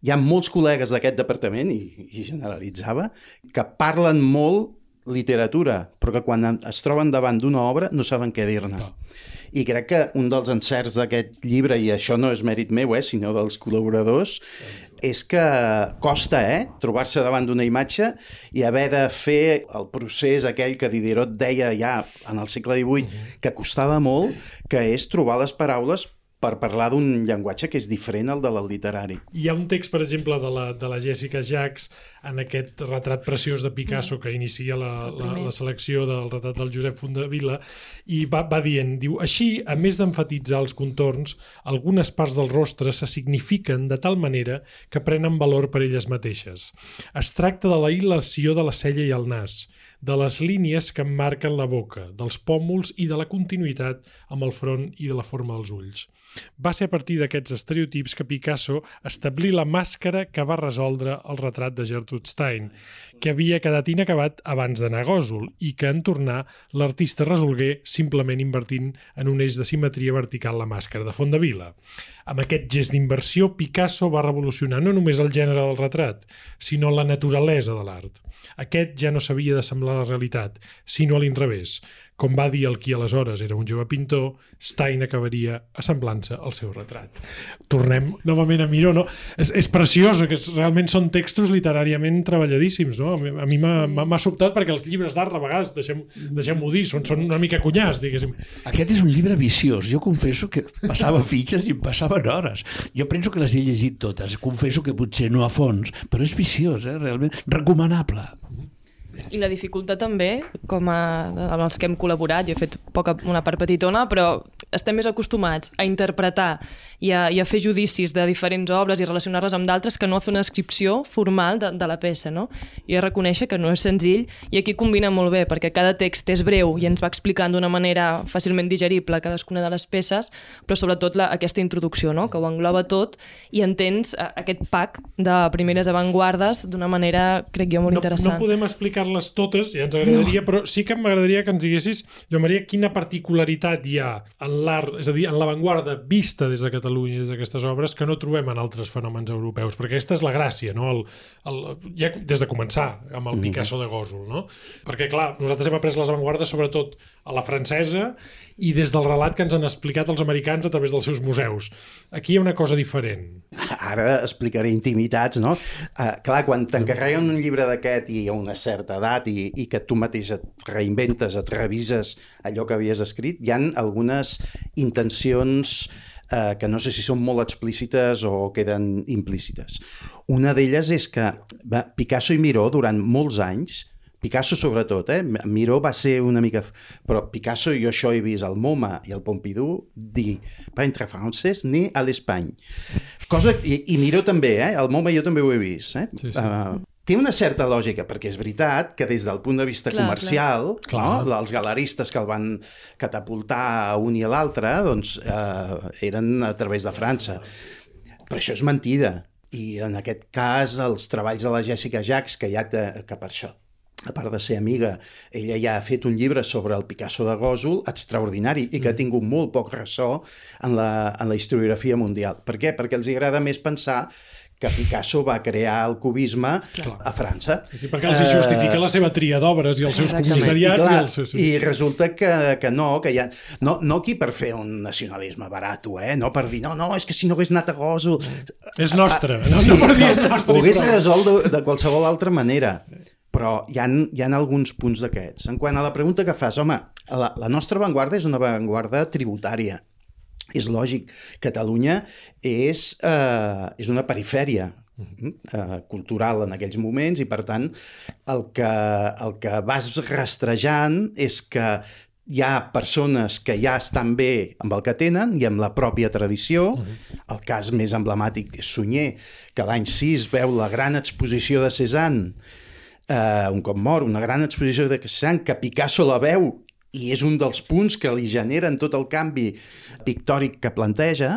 [SPEAKER 6] hi ha molts col·legues d'aquest departament, i, i generalitzava, que parlen molt literatura, però que quan es troben davant d'una obra no saben què dir-ne. I crec que un dels encerts d'aquest llibre, i això no és mèrit meu, eh, sinó dels col·laboradors, és que costa eh, trobar-se davant d'una imatge i haver de fer el procés aquell que Diderot deia ja en el segle XVIII, que costava molt, que és trobar les paraules per parlar d'un llenguatge que és diferent al de la literari.
[SPEAKER 1] Hi ha un text, per exemple, de la, de la Jessica Jacques en aquest retrat preciós de Picasso que inicia la, la, la selecció del retrat del Josep Fundavila i va, va dient, diu, així, a més d'enfatitzar els contorns, algunes parts del rostre se signifiquen de tal manera que prenen valor per elles mateixes. Es tracta de la ilació de la cella i el nas, de les línies que emmarquen la boca, dels pòmuls i de la continuïtat amb el front i de la forma dels ulls. Va ser a partir d'aquests estereotips que Picasso establí la màscara que va resoldre el retrat de Gertrude Stein, que havia quedat inacabat abans a Gòsol i que en tornar l'artista resolgué simplement invertint en un eix de simetria vertical la màscara de Fondavila. Amb aquest gest d'inversió, Picasso va revolucionar no només el gènere del retrat, sinó la naturalesa de l'art. Aquest ja no s'havia de semblar a la realitat, sinó a l'inrevés. Com va dir el qui aleshores era un jove pintor, Stein acabaria assemblant-se al seu retrat. Tornem novament a Miró, no? És, és preciós, que realment són textos literàriament treballadíssims, no? A mi m'ha sí. sobtat perquè els llibres d'art, a vegades, deixem-ho deixem dir, són, són una mica cunyàs, diguéssim.
[SPEAKER 3] Aquest és un llibre viciós. Jo confesso que passava fitxes i em passaven hores. Jo penso que les he llegit totes. Confesso que potser no a fons, però és viciós, eh? realment. Recomanable.
[SPEAKER 4] I la dificultat també, com a, amb els que hem col·laborat, jo he fet poca, una part petitona, però estem més acostumats a interpretar i a, i a fer judicis de diferents obres i relacionar-les amb d'altres que no a fer una descripció formal de, de la peça, no? I a reconèixer que no és senzill i aquí combina molt bé, perquè cada text és breu i ens va explicant d'una manera fàcilment digerible cadascuna de les peces, però sobretot la, aquesta introducció, no? que ho engloba tot i entens a, aquest pack de primeres avantguardes d'una manera, crec jo, molt
[SPEAKER 1] no,
[SPEAKER 4] interessant.
[SPEAKER 1] No podem explicar-les totes, ja ens agradaria, no. però sí que m'agradaria que ens diguessis, Jo Maria, quina particularitat hi ha en l'art, és a dir, en l'avantguarda vista des de Catalunya, des d'aquestes obres, que no trobem en altres fenòmens europeus, perquè aquesta és la gràcia, no? El, el, ja des de començar, amb el Picasso de Gòsol, no? Perquè, clar, nosaltres hem après les avantguardes sobretot a la francesa i des del relat que ens han explicat els americans a través dels seus museus. Aquí hi ha una cosa diferent.
[SPEAKER 6] Ara explicaré intimitats, no? Uh, clar, quan t'encarreguen un llibre d'aquest i a una certa edat i, i que tu mateix et reinventes, et revises allò que havies escrit, hi han algunes intencions eh, que no sé si són molt explícites o queden implícites. Una d'elles és que va, Picasso i Miró durant molts anys Picasso sobretot, eh? Miró va ser una mica... Però Picasso, jo això he vist al MoMA i al Pompidou dir entre francès ni a l'Espany. Cosa... I, I Miró també, eh? Al MoMA jo també ho he vist, eh?
[SPEAKER 1] Sí, sí.
[SPEAKER 6] Uh, té una certa lògica, perquè és veritat que des del punt de vista
[SPEAKER 4] Clar,
[SPEAKER 6] comercial,
[SPEAKER 1] clar.
[SPEAKER 6] No? els galeristes que el van catapultar a un i a l'altre, doncs eh, eren a través de França. Però això és mentida. I en aquest cas, els treballs de la Jessica Jacques, que ja té, que per això a part de ser amiga, ella ja ha fet un llibre sobre el Picasso de Gòsol extraordinari i que ha tingut molt poc ressò en la, en la historiografia mundial. Per què? Perquè els agrada més pensar que Picasso va crear el cubisme
[SPEAKER 1] Clar.
[SPEAKER 6] a França.
[SPEAKER 1] Sí, perquè els hi justifica la seva tria d'obres i els seus comissariats.
[SPEAKER 6] I, clar,
[SPEAKER 1] i, els seus...
[SPEAKER 6] I resulta que, que no, que ha... No, no aquí per fer un nacionalisme barato, eh? No per dir, no, no, és que si no hagués anat a Gòsol...
[SPEAKER 1] És nostre. No,
[SPEAKER 6] Sí,
[SPEAKER 1] no per dir és nostre.
[SPEAKER 6] ho hagués resolt de, de qualsevol altra manera. Però hi ha, hi ha alguns punts d'aquests. En quant a la pregunta que fas, home, la, la nostra avantguarda és una avantguarda tributària. És lògic, Catalunya és, eh, és una perifèria eh, cultural en aquells moments i, per tant, el que, el que vas rastrejant és que hi ha persones que ja estan bé amb el que tenen i amb la pròpia tradició. Uh -huh. El cas més emblemàtic és Sunyer, que l'any 6 veu la gran exposició de Cézanne, eh, un cop mort, una gran exposició de Cézanne, que Picasso la veu i és un dels punts que li generen tot el canvi pictòric que planteja,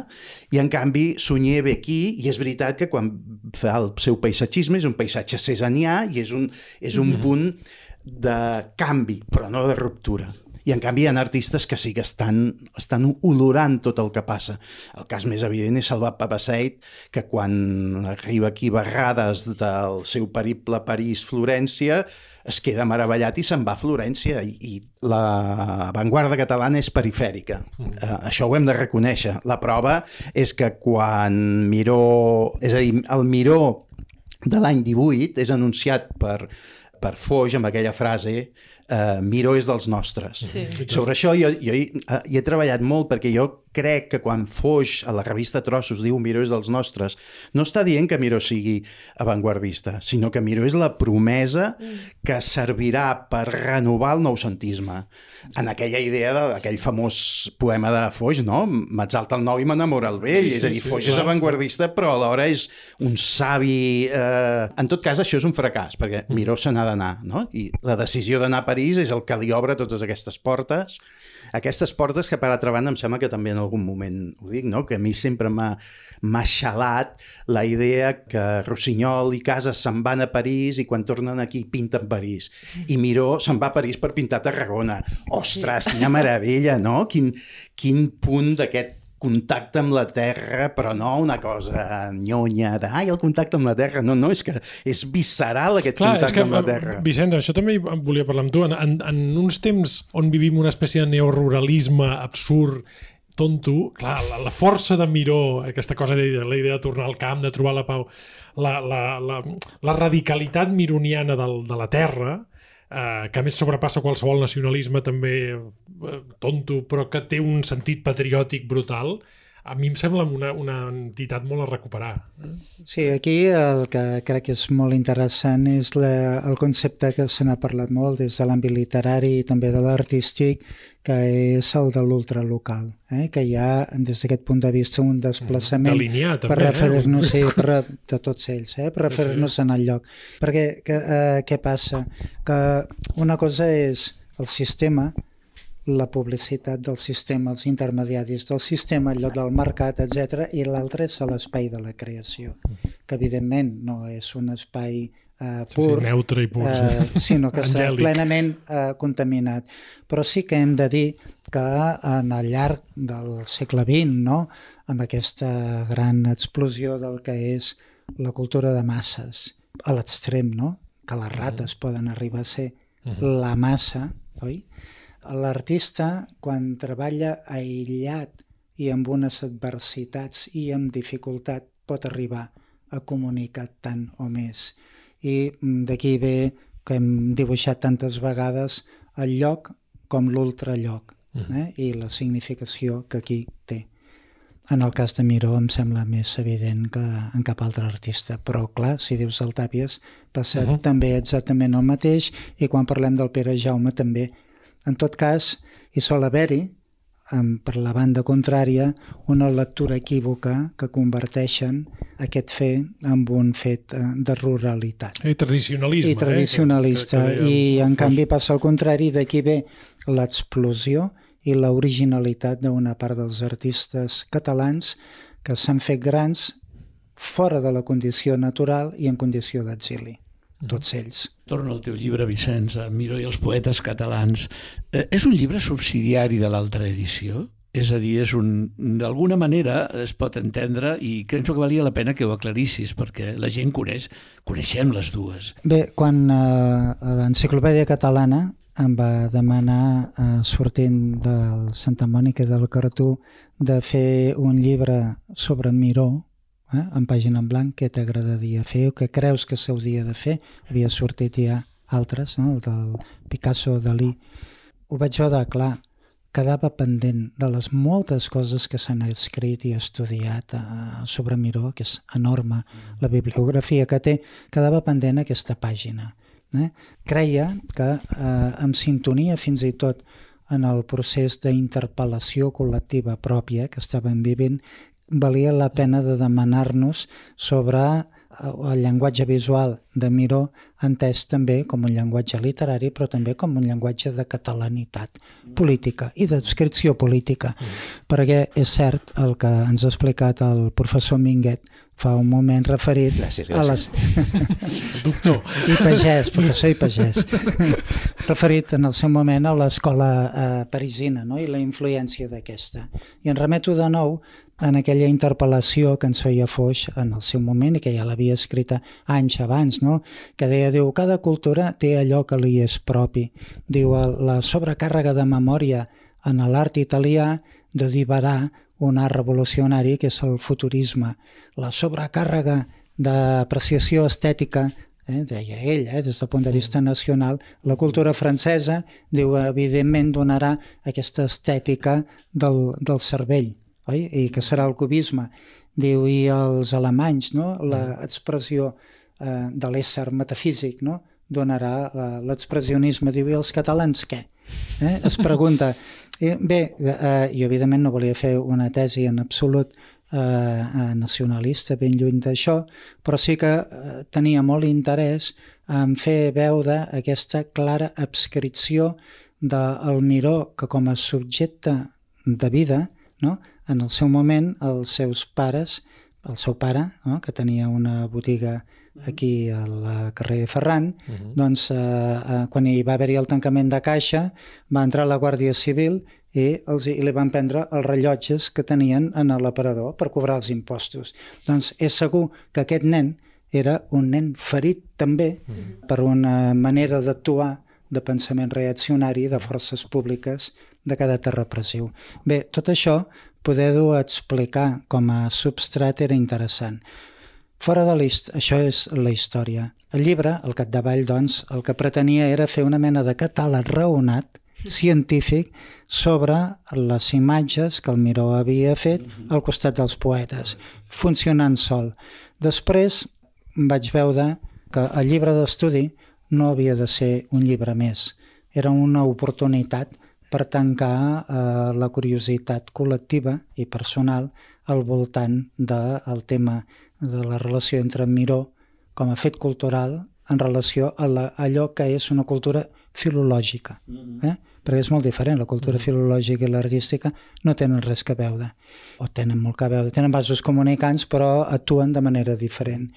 [SPEAKER 6] i en canvi Sunyer ve aquí, i és veritat que quan fa el seu paisatgisme és un paisatge cesanià i és un, és un mm -hmm. punt de canvi, però no de ruptura. I en canvi hi ha artistes que sí que estan, estan olorant tot el que passa. El cas més evident és Salvat Papaseit, que quan arriba aquí Barrades del seu periple París-Florència, es queda meravellat i se'n va a Florència i, i l'avantguarda catalana és perifèrica. Mm. Uh, això ho hem de reconèixer. La prova és que quan Miró, és a dir, el Miró de l'any 18 és anunciat per, per Foix amb aquella frase uh, Miró és dels nostres.
[SPEAKER 4] Sí.
[SPEAKER 6] Sobre això jo, jo hi, uh, hi he treballat molt perquè jo crec que quan Foix a la revista Trossos diu Miró és dels nostres, no està dient que Miró sigui avantguardista, sinó que Miró és la promesa que servirà per renovar el noucentisme. En aquella idea d'aquell famós poema de Foix, no? M'exalta el nou i m'enamora el vell.
[SPEAKER 1] Sí, sí,
[SPEAKER 6] és a dir,
[SPEAKER 1] sí,
[SPEAKER 6] Foix
[SPEAKER 1] clar.
[SPEAKER 6] és avantguardista, però alhora és un savi... Eh... En tot cas, això és un fracàs, perquè Miró se n'ha d'anar, no? I la decisió d'anar a París és el que li obre totes aquestes portes, aquestes portes que, per altra banda, em sembla que també en algun moment ho dic, no? que a mi sempre m'ha m'ha xalat la idea que Rossinyol i Casas se'n van a París i quan tornen aquí pinten París. I Miró se'n va a París per pintar Tarragona. Ostres, quina meravella, no? Quin, quin punt d'aquest contacte amb la terra, però no una cosa nyonya de, ai, el contacte amb la terra. No, no, és que és visceral aquest
[SPEAKER 1] Clar, és
[SPEAKER 6] contacte
[SPEAKER 1] que,
[SPEAKER 6] amb la terra.
[SPEAKER 1] Vicenç, això també volia parlar amb tu. En, en, en uns temps on vivim una espècie de neoruralisme absurd, tonto, clar, la, la força de Miró, aquesta cosa de la idea de tornar al camp, de trobar la pau, la, la, la, la radicalitat mironiana del, de la terra, eh, que a més sobrepassa qualsevol nacionalisme també eh, tonto, però que té un sentit patriòtic brutal, a mi em sembla una, una entitat molt a recuperar.
[SPEAKER 5] Sí, aquí el que crec que és molt interessant és la, el concepte que se n'ha parlat molt des de l'àmbit literari i també de l'artístic, que és el de l'ultralocal, eh? que hi ha, des d'aquest punt de vista, un desplaçament
[SPEAKER 1] Delinear, també,
[SPEAKER 5] per
[SPEAKER 1] eh?
[SPEAKER 5] referir-nos, sí, per, de tots ells, eh? per referir-nos en el lloc. Perquè que, eh, què passa? Que una cosa és el sistema, la publicitat del sistema, els intermediaris del sistema, allò del mercat, etc i l'altre és l'espai de la creació, que evidentment no és un espai eh,
[SPEAKER 1] Sí,
[SPEAKER 5] pur,
[SPEAKER 1] sí, neutre i pur. sí.
[SPEAKER 5] eh, sinó que està plenament eh, contaminat. Però sí que hem de dir que en el llarg del segle XX, no? amb aquesta gran explosió del que és la cultura de masses, a l'extrem, no? que les rates poden arribar a ser la massa, oi? L'artista, quan treballa aïllat i amb unes adversitats i amb dificultat, pot arribar a comunicar tant o més. I mm, d'aquí ve que hem dibuixat tantes vegades el lloc com l'ultralloc eh? i la significació que aquí té. En el cas de Miró em sembla més evident que en cap altre artista, però clar, si dius el Tàpies passa uh -huh. també exactament el mateix i quan parlem del Pere Jaume també. En tot cas, hi sol haver-hi, per la banda contrària, una lectura equívoca que converteixen aquest fet en un fet eh, de ruralitat.
[SPEAKER 1] I tradicionalisme.
[SPEAKER 5] I tradicionalista. Eh? Que, que, que I en canvi passa al contrari, d'aquí ve l'explosió i l'originalitat d'una part dels artistes catalans que s'han fet grans fora de la condició natural i en condició d'exili, tots ells.
[SPEAKER 3] Torno al teu llibre, Vicenç, Miró i els poetes catalans. Eh, és un llibre subsidiari de l'altra edició? És a dir, és un, d'alguna manera es pot entendre i penso que valia la pena que ho aclarissis perquè la gent coneix, coneixem les dues.
[SPEAKER 5] Bé, quan eh, l'enciclopèdia catalana em va demanar, eh, sortint del Santa Mònica del Cartú, de fer un llibre sobre Miró, eh, en pàgina en blanc, què t'agradaria fer o què creus que s'hauria de fer. Havia sortit ja altres, no? el del Picasso, Dalí. Ho vaig veure clar, quedava pendent de les moltes coses que s'han escrit i estudiat eh, sobre Miró, que és enorme, la bibliografia que té, quedava pendent aquesta pàgina eh, creia que eh, en sintonia fins i tot en el procés d'interpel·lació col·lectiva pròpia que estàvem vivint, valia la pena de demanar-nos sobre eh, el llenguatge visual de Miró entès també com un llenguatge literari però també com un llenguatge de catalanitat política i d'adscripció política mm. perquè és cert el que ens ha explicat el professor Minguet fa un moment referit
[SPEAKER 6] gràcies, gràcies. a
[SPEAKER 1] les... Doctor.
[SPEAKER 5] I pagès, professor i pagès. referit en el seu moment a l'escola eh, parisina no? i la influència d'aquesta. I en remeto de nou en aquella interpel·lació que ens feia Foix en el seu moment i que ja l'havia escrita anys abans, no? que deia, diu, cada cultura té allò que li és propi. Diu, la sobrecàrrega de memòria en l'art italià derivarà un art revolucionari que és el futurisme. La sobrecàrrega d'apreciació estètica eh, deia ell, eh, des del punt de vista nacional, la cultura francesa, diu, evidentment donarà aquesta estètica del, del cervell, oi? i que serà el cubisme. Diu, i els alemanys, no? l'expressió eh, de l'ésser metafísic, no? donarà l'expressionisme. Diu, i els catalans què? Eh? Es pregunta, i, bé, eh, jo evidentment no volia fer una tesi en absolut eh, eh, nacionalista, ben lluny d'això, però sí que eh, tenia molt interès en fer veure aquesta clara adscripció del Miró que com a subjecte de vida, no? en el seu moment els seus pares, el seu pare, no? que tenia una botiga aquí al carrer Ferran, uh -huh. doncs eh, eh, quan hi va haver-hi el tancament de caixa va entrar la Guàrdia Civil i, els, i li van prendre els rellotges que tenien en l'aparador per cobrar els impostos. Doncs és segur que aquest nen era un nen ferit també uh -huh. per una manera d'actuar de pensament reaccionari de forces públiques de caràcter repressiu. Bé, tot això poder-ho explicar com a substrat era interessant. Fora de l'hist això és la història. El llibre, al capdavall, doncs, el que pretenia era fer una mena de catàleg raonat, científic, sobre les imatges que el Miró havia fet al costat dels poetes, funcionant sol. Després vaig veure que el llibre d'estudi no havia de ser un llibre més. Era una oportunitat per tancar eh, la curiositat col·lectiva i personal al voltant del tema de la relació entre Miró com a fet cultural en relació a la, allò que és una cultura filològica. Mm-hmm. Eh? Perquè és molt diferent, la cultura mm-hmm. filològica i l'artística no tenen res que veure, o tenen molt que veure, tenen vasos comunicants però actuen de manera diferent.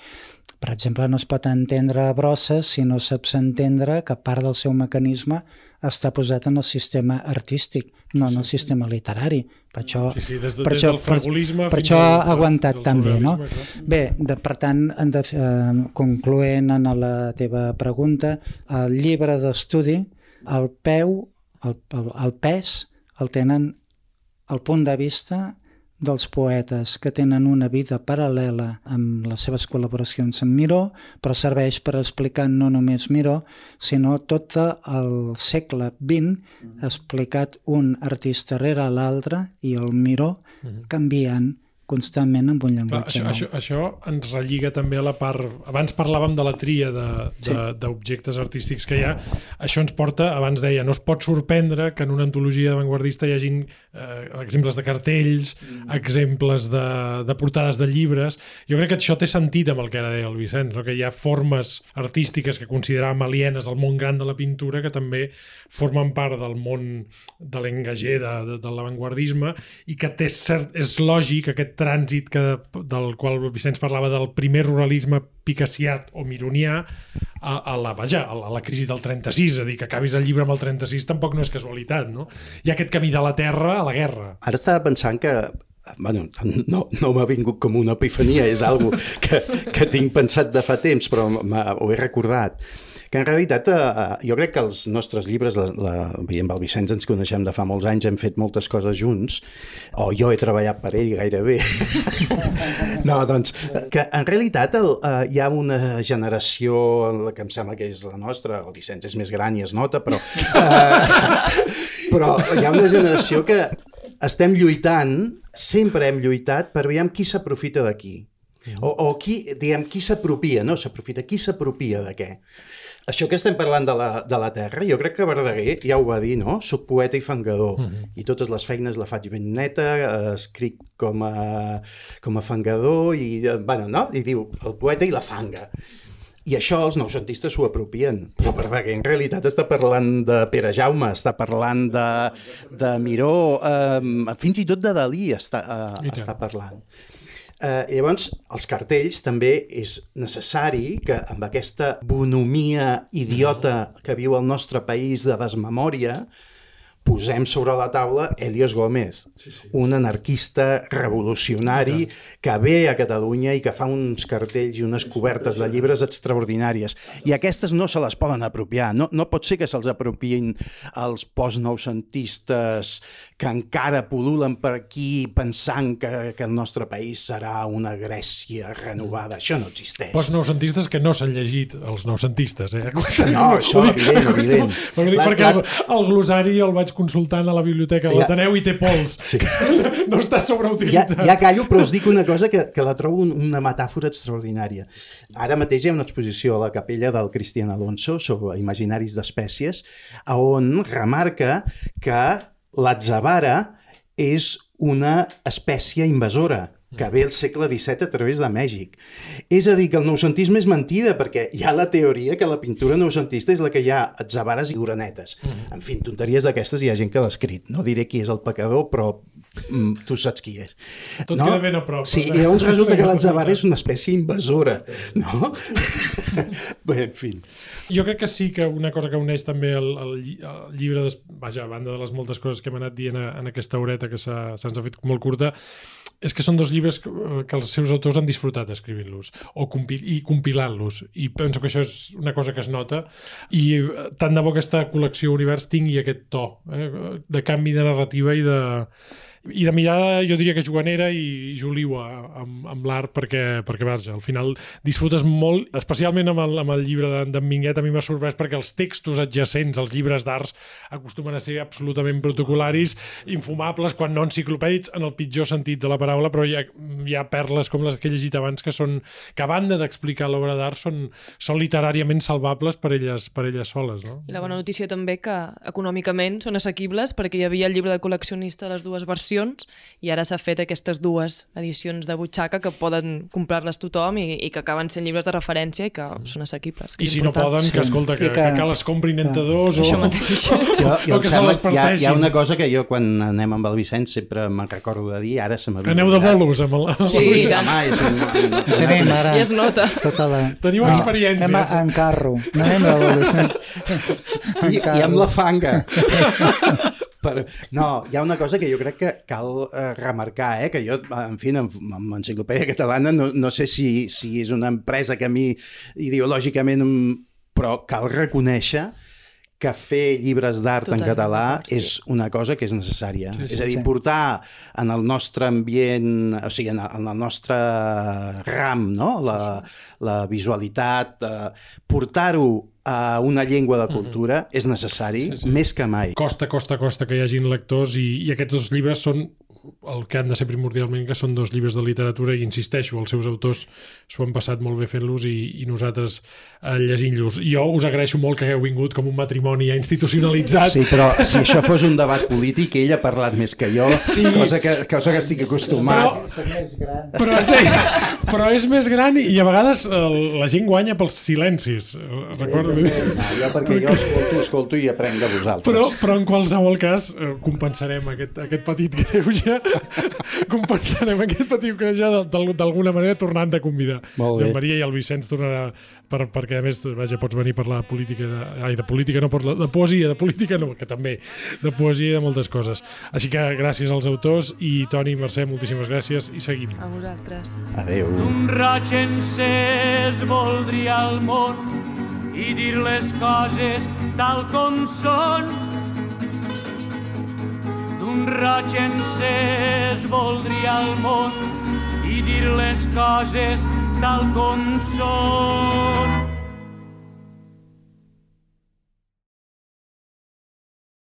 [SPEAKER 5] Per exemple, no es pot entendre brosses si no saps entendre que part del seu mecanisme està posat en el sistema artístic, no en el sistema literari. Per això,
[SPEAKER 1] sí, sí, des, de,
[SPEAKER 5] per
[SPEAKER 1] des
[SPEAKER 5] això, per, per això ha aguantat també, no? Bé, de, per tant, en de, eh, concloent en la teva pregunta, el llibre d'estudi, el peu, el, el, el pes, el tenen el punt de vista dels poetes que tenen una vida paral·lela amb les seves col·laboracions amb Miró, però serveix per explicar no només Miró, sinó tot el segle XX explicat un artista rere l'altre i el Miró canviant constantment amb un
[SPEAKER 1] Clar,
[SPEAKER 5] llenguatge
[SPEAKER 1] això,
[SPEAKER 5] nou.
[SPEAKER 1] això, això ens relliga també a la part... Abans parlàvem de la tria d'objectes sí. artístics que hi ha. Això ens porta, abans deia, no es pot sorprendre que en una antologia avantguardista hi hagin eh, exemples de cartells, mm. exemples de, de portades de llibres. Jo crec que això té sentit amb el que ara deia el Vicenç, no? que hi ha formes artístiques que consideràvem alienes al món gran de la pintura que també formen part del món de l'engager, de, de, de l'avantguardisme, i que té cert, és lògic aquest trànsit que, del qual Vicenç parlava del primer ruralisme picassiat o mironià a, a la, vaja, a la, a la crisi del 36, és a dir, que acabis el llibre amb el 36 tampoc no és casualitat, no? Hi ha aquest camí de la terra a la guerra.
[SPEAKER 6] Ara estava pensant que bueno, no, no m'ha vingut com una epifania, és algo que, que tinc pensat de fa temps, però ho he recordat. Que en realitat eh, jo crec que els nostres llibres, la, la, amb el Vicenç ens coneixem de fa molts anys, hem fet moltes coses junts, o jo he treballat per ell gairebé. no, doncs, que en realitat el, eh, hi ha una generació, la que em sembla que és la nostra, el Vicenç és més gran i es nota, però, eh, però hi ha una generació que estem lluitant, sempre hem lluitat per veure qui s'aprofita d'aquí. O, o qui, diguem, qui s'apropia, no s'aprofita, qui s'apropia de què? Això que estem parlant de la, de la terra, jo crec que Verdaguer ja ho va dir, no? Soc poeta i fangador, mm -hmm. i totes les feines la faig ben neta, eh, escric com a, com a fangador, i, eh, bueno, no? I diu, el poeta i la fanga. I això els noucentistes s'ho apropien. Però Verdaguer en realitat està parlant de Pere Jaume, està parlant de, de Miró, eh, fins i tot de Dalí està, eh, està parlant. Eh, llavors, els cartells també és necessari que amb aquesta bonomia idiota que viu el nostre país de desmemòria posem sobre la taula Helios Gómez, sí, sí. un anarquista revolucionari que ve a Catalunya i que fa uns cartells i unes cobertes de llibres extraordinàries. I aquestes no se les poden apropiar. No, no pot ser que se'ls apropiïn els postnoucentistes que encara pul·lulen per aquí pensant que, que el nostre país serà una Grècia renovada. Això no existeix.
[SPEAKER 1] Post-noucentistes que no s'han llegit els noucentistes, eh?
[SPEAKER 6] No, això, evident, evident.
[SPEAKER 1] Ho dic perquè el, el glosari el vaig consultant a la biblioteca de
[SPEAKER 6] Ja.
[SPEAKER 1] l'Ateneu i té pols.
[SPEAKER 6] Sí.
[SPEAKER 1] No està
[SPEAKER 6] Ja,
[SPEAKER 1] sobreutilitzat.
[SPEAKER 6] ja callo, però us dic una cosa que, que la trobo un, una metàfora extraordinària. Ara mateix hi ha una exposició a la capella del Cristian Alonso sobre imaginaris d'espècies, on remarca que l'atzavara és una espècie invasora que ve al segle XVII a través de Mèxic. És a dir, que el noucentisme és mentida, perquè hi ha la teoria que la pintura noucentista és la que hi ha atzavares i uranetes. En fi, tonteries d'aquestes hi ha gent que l'ha escrit. No diré qui és el pecador, però mm, tu saps qui és.
[SPEAKER 1] Tot queda ben a prop.
[SPEAKER 6] Sí, i llavors resulta que l'atzavara és una espècie invasora, no? Bé, en fi.
[SPEAKER 1] Jo crec que sí que una cosa que uneix també el, el, el llibre, des, vaja, a banda de les moltes coses que hem anat dient en aquesta horeta que s'ha- se'ns ha fet molt curta, és que són dos llibres que, que els seus autors han disfrutat escrivint-los o compi i compilant-los i penso que això és una cosa que es nota i eh, tant de bo aquesta col·lecció Univers tingui aquest to eh, de canvi de narrativa i de, i de mirada, jo diria que juganera i juliua amb, amb l'art perquè, perquè vaja, al final disfrutes molt, especialment amb el, amb el llibre d'en Minguet, a mi m'ha sorprès perquè els textos adjacents als llibres d'arts acostumen a ser absolutament protocolaris, infumables, quan no enciclopèdics, en el pitjor sentit de la paraula, però hi ha, hi ha perles com les que he llegit abans que són, que a banda d'explicar l'obra d'art són, són literàriament salvables per elles, per elles soles, no?
[SPEAKER 4] I la bona notícia també que econòmicament són assequibles perquè hi havia el llibre de col·leccionista les dues versions i ara s'ha fet aquestes dues edicions de butxaca que poden comprar-les tothom i, i que acaben sent llibres de referència i que són assequibles. que
[SPEAKER 1] I si no
[SPEAKER 4] important.
[SPEAKER 1] poden, que escolta, que,
[SPEAKER 5] I
[SPEAKER 1] que,
[SPEAKER 5] que-
[SPEAKER 1] que les comprin entadors o...
[SPEAKER 4] Això mateix.
[SPEAKER 6] Jo, jo
[SPEAKER 1] O que se les
[SPEAKER 6] hi, ha, hi ha
[SPEAKER 1] parteixin.
[SPEAKER 6] una cosa que jo quan anem amb el Vicenç sempre me'n recordo de dir, ara se m'ha
[SPEAKER 1] Aneu de bolos amb el... Amb
[SPEAKER 4] Sí,
[SPEAKER 1] el...
[SPEAKER 4] i tant.
[SPEAKER 6] Home, és un, un,
[SPEAKER 5] Tenim ara
[SPEAKER 4] I es nota.
[SPEAKER 5] tota la...
[SPEAKER 1] Teniu experiències.
[SPEAKER 5] Anem a- en carro. No anem a bolos, anem
[SPEAKER 6] I, i amb la fanga. Per... No, hi ha una cosa que jo crec que cal eh, remarcar, eh? que jo, en fi, en, en Enciclopèdia Catalana no, no sé si, si és una empresa que a mi ideològicament, em- però cal reconèixer que fer llibres d'art en català és una cosa que és necessària.
[SPEAKER 1] Sí, sí,
[SPEAKER 6] és a dir,
[SPEAKER 5] sí.
[SPEAKER 6] portar en el nostre ambient, o sigui, en el, en el nostre ram, no? la, la visualitat, eh, portar-ho a una llengua de cultura és necessari
[SPEAKER 1] Sí, sí.
[SPEAKER 6] més que mai.
[SPEAKER 1] Costa, costa, costa que hi hagin lectors i, i aquests dos llibres són el que han de ser primordialment, que són dos llibres de literatura i insisteixo, els seus autors s'ho han passat molt bé fent-los i, i nosaltres eh, llegint-los. Jo us agraeixo molt que hagueu vingut com un matrimoni ja institucionalitzat.
[SPEAKER 6] Sí, però si això fos un debat polític, ell ha parlat més que jo,
[SPEAKER 1] Sí.
[SPEAKER 6] cosa, que, cosa que estic acostumat.
[SPEAKER 1] Però, però, sí, però és més gran i a vegades eh, la gent guanya pels silencis. Eh, Recordo?
[SPEAKER 6] No, jo perquè jo escolto, escolto i aprenc de vosaltres.
[SPEAKER 1] Però, però en qualsevol cas eh, compensarem aquest, aquest petit greuge compensarem aquest petit d'al- d'alguna manera tornant a convidar.
[SPEAKER 6] Molt bé.
[SPEAKER 1] En Maria i el Vicenç tornarà per, perquè a més vaja, pots venir a parlar de política de, ai, de política no, parla- de poesia, de política no, que també, de poesia i de moltes coses. Així que gràcies als autors i Toni i Mercè, moltíssimes gràcies i seguim.
[SPEAKER 4] A vosaltres.
[SPEAKER 6] Adéu.
[SPEAKER 7] Un raig encès voldria el món i dir les coses tal com són. D'un raig encès voldria el món i dir les coses tal com són.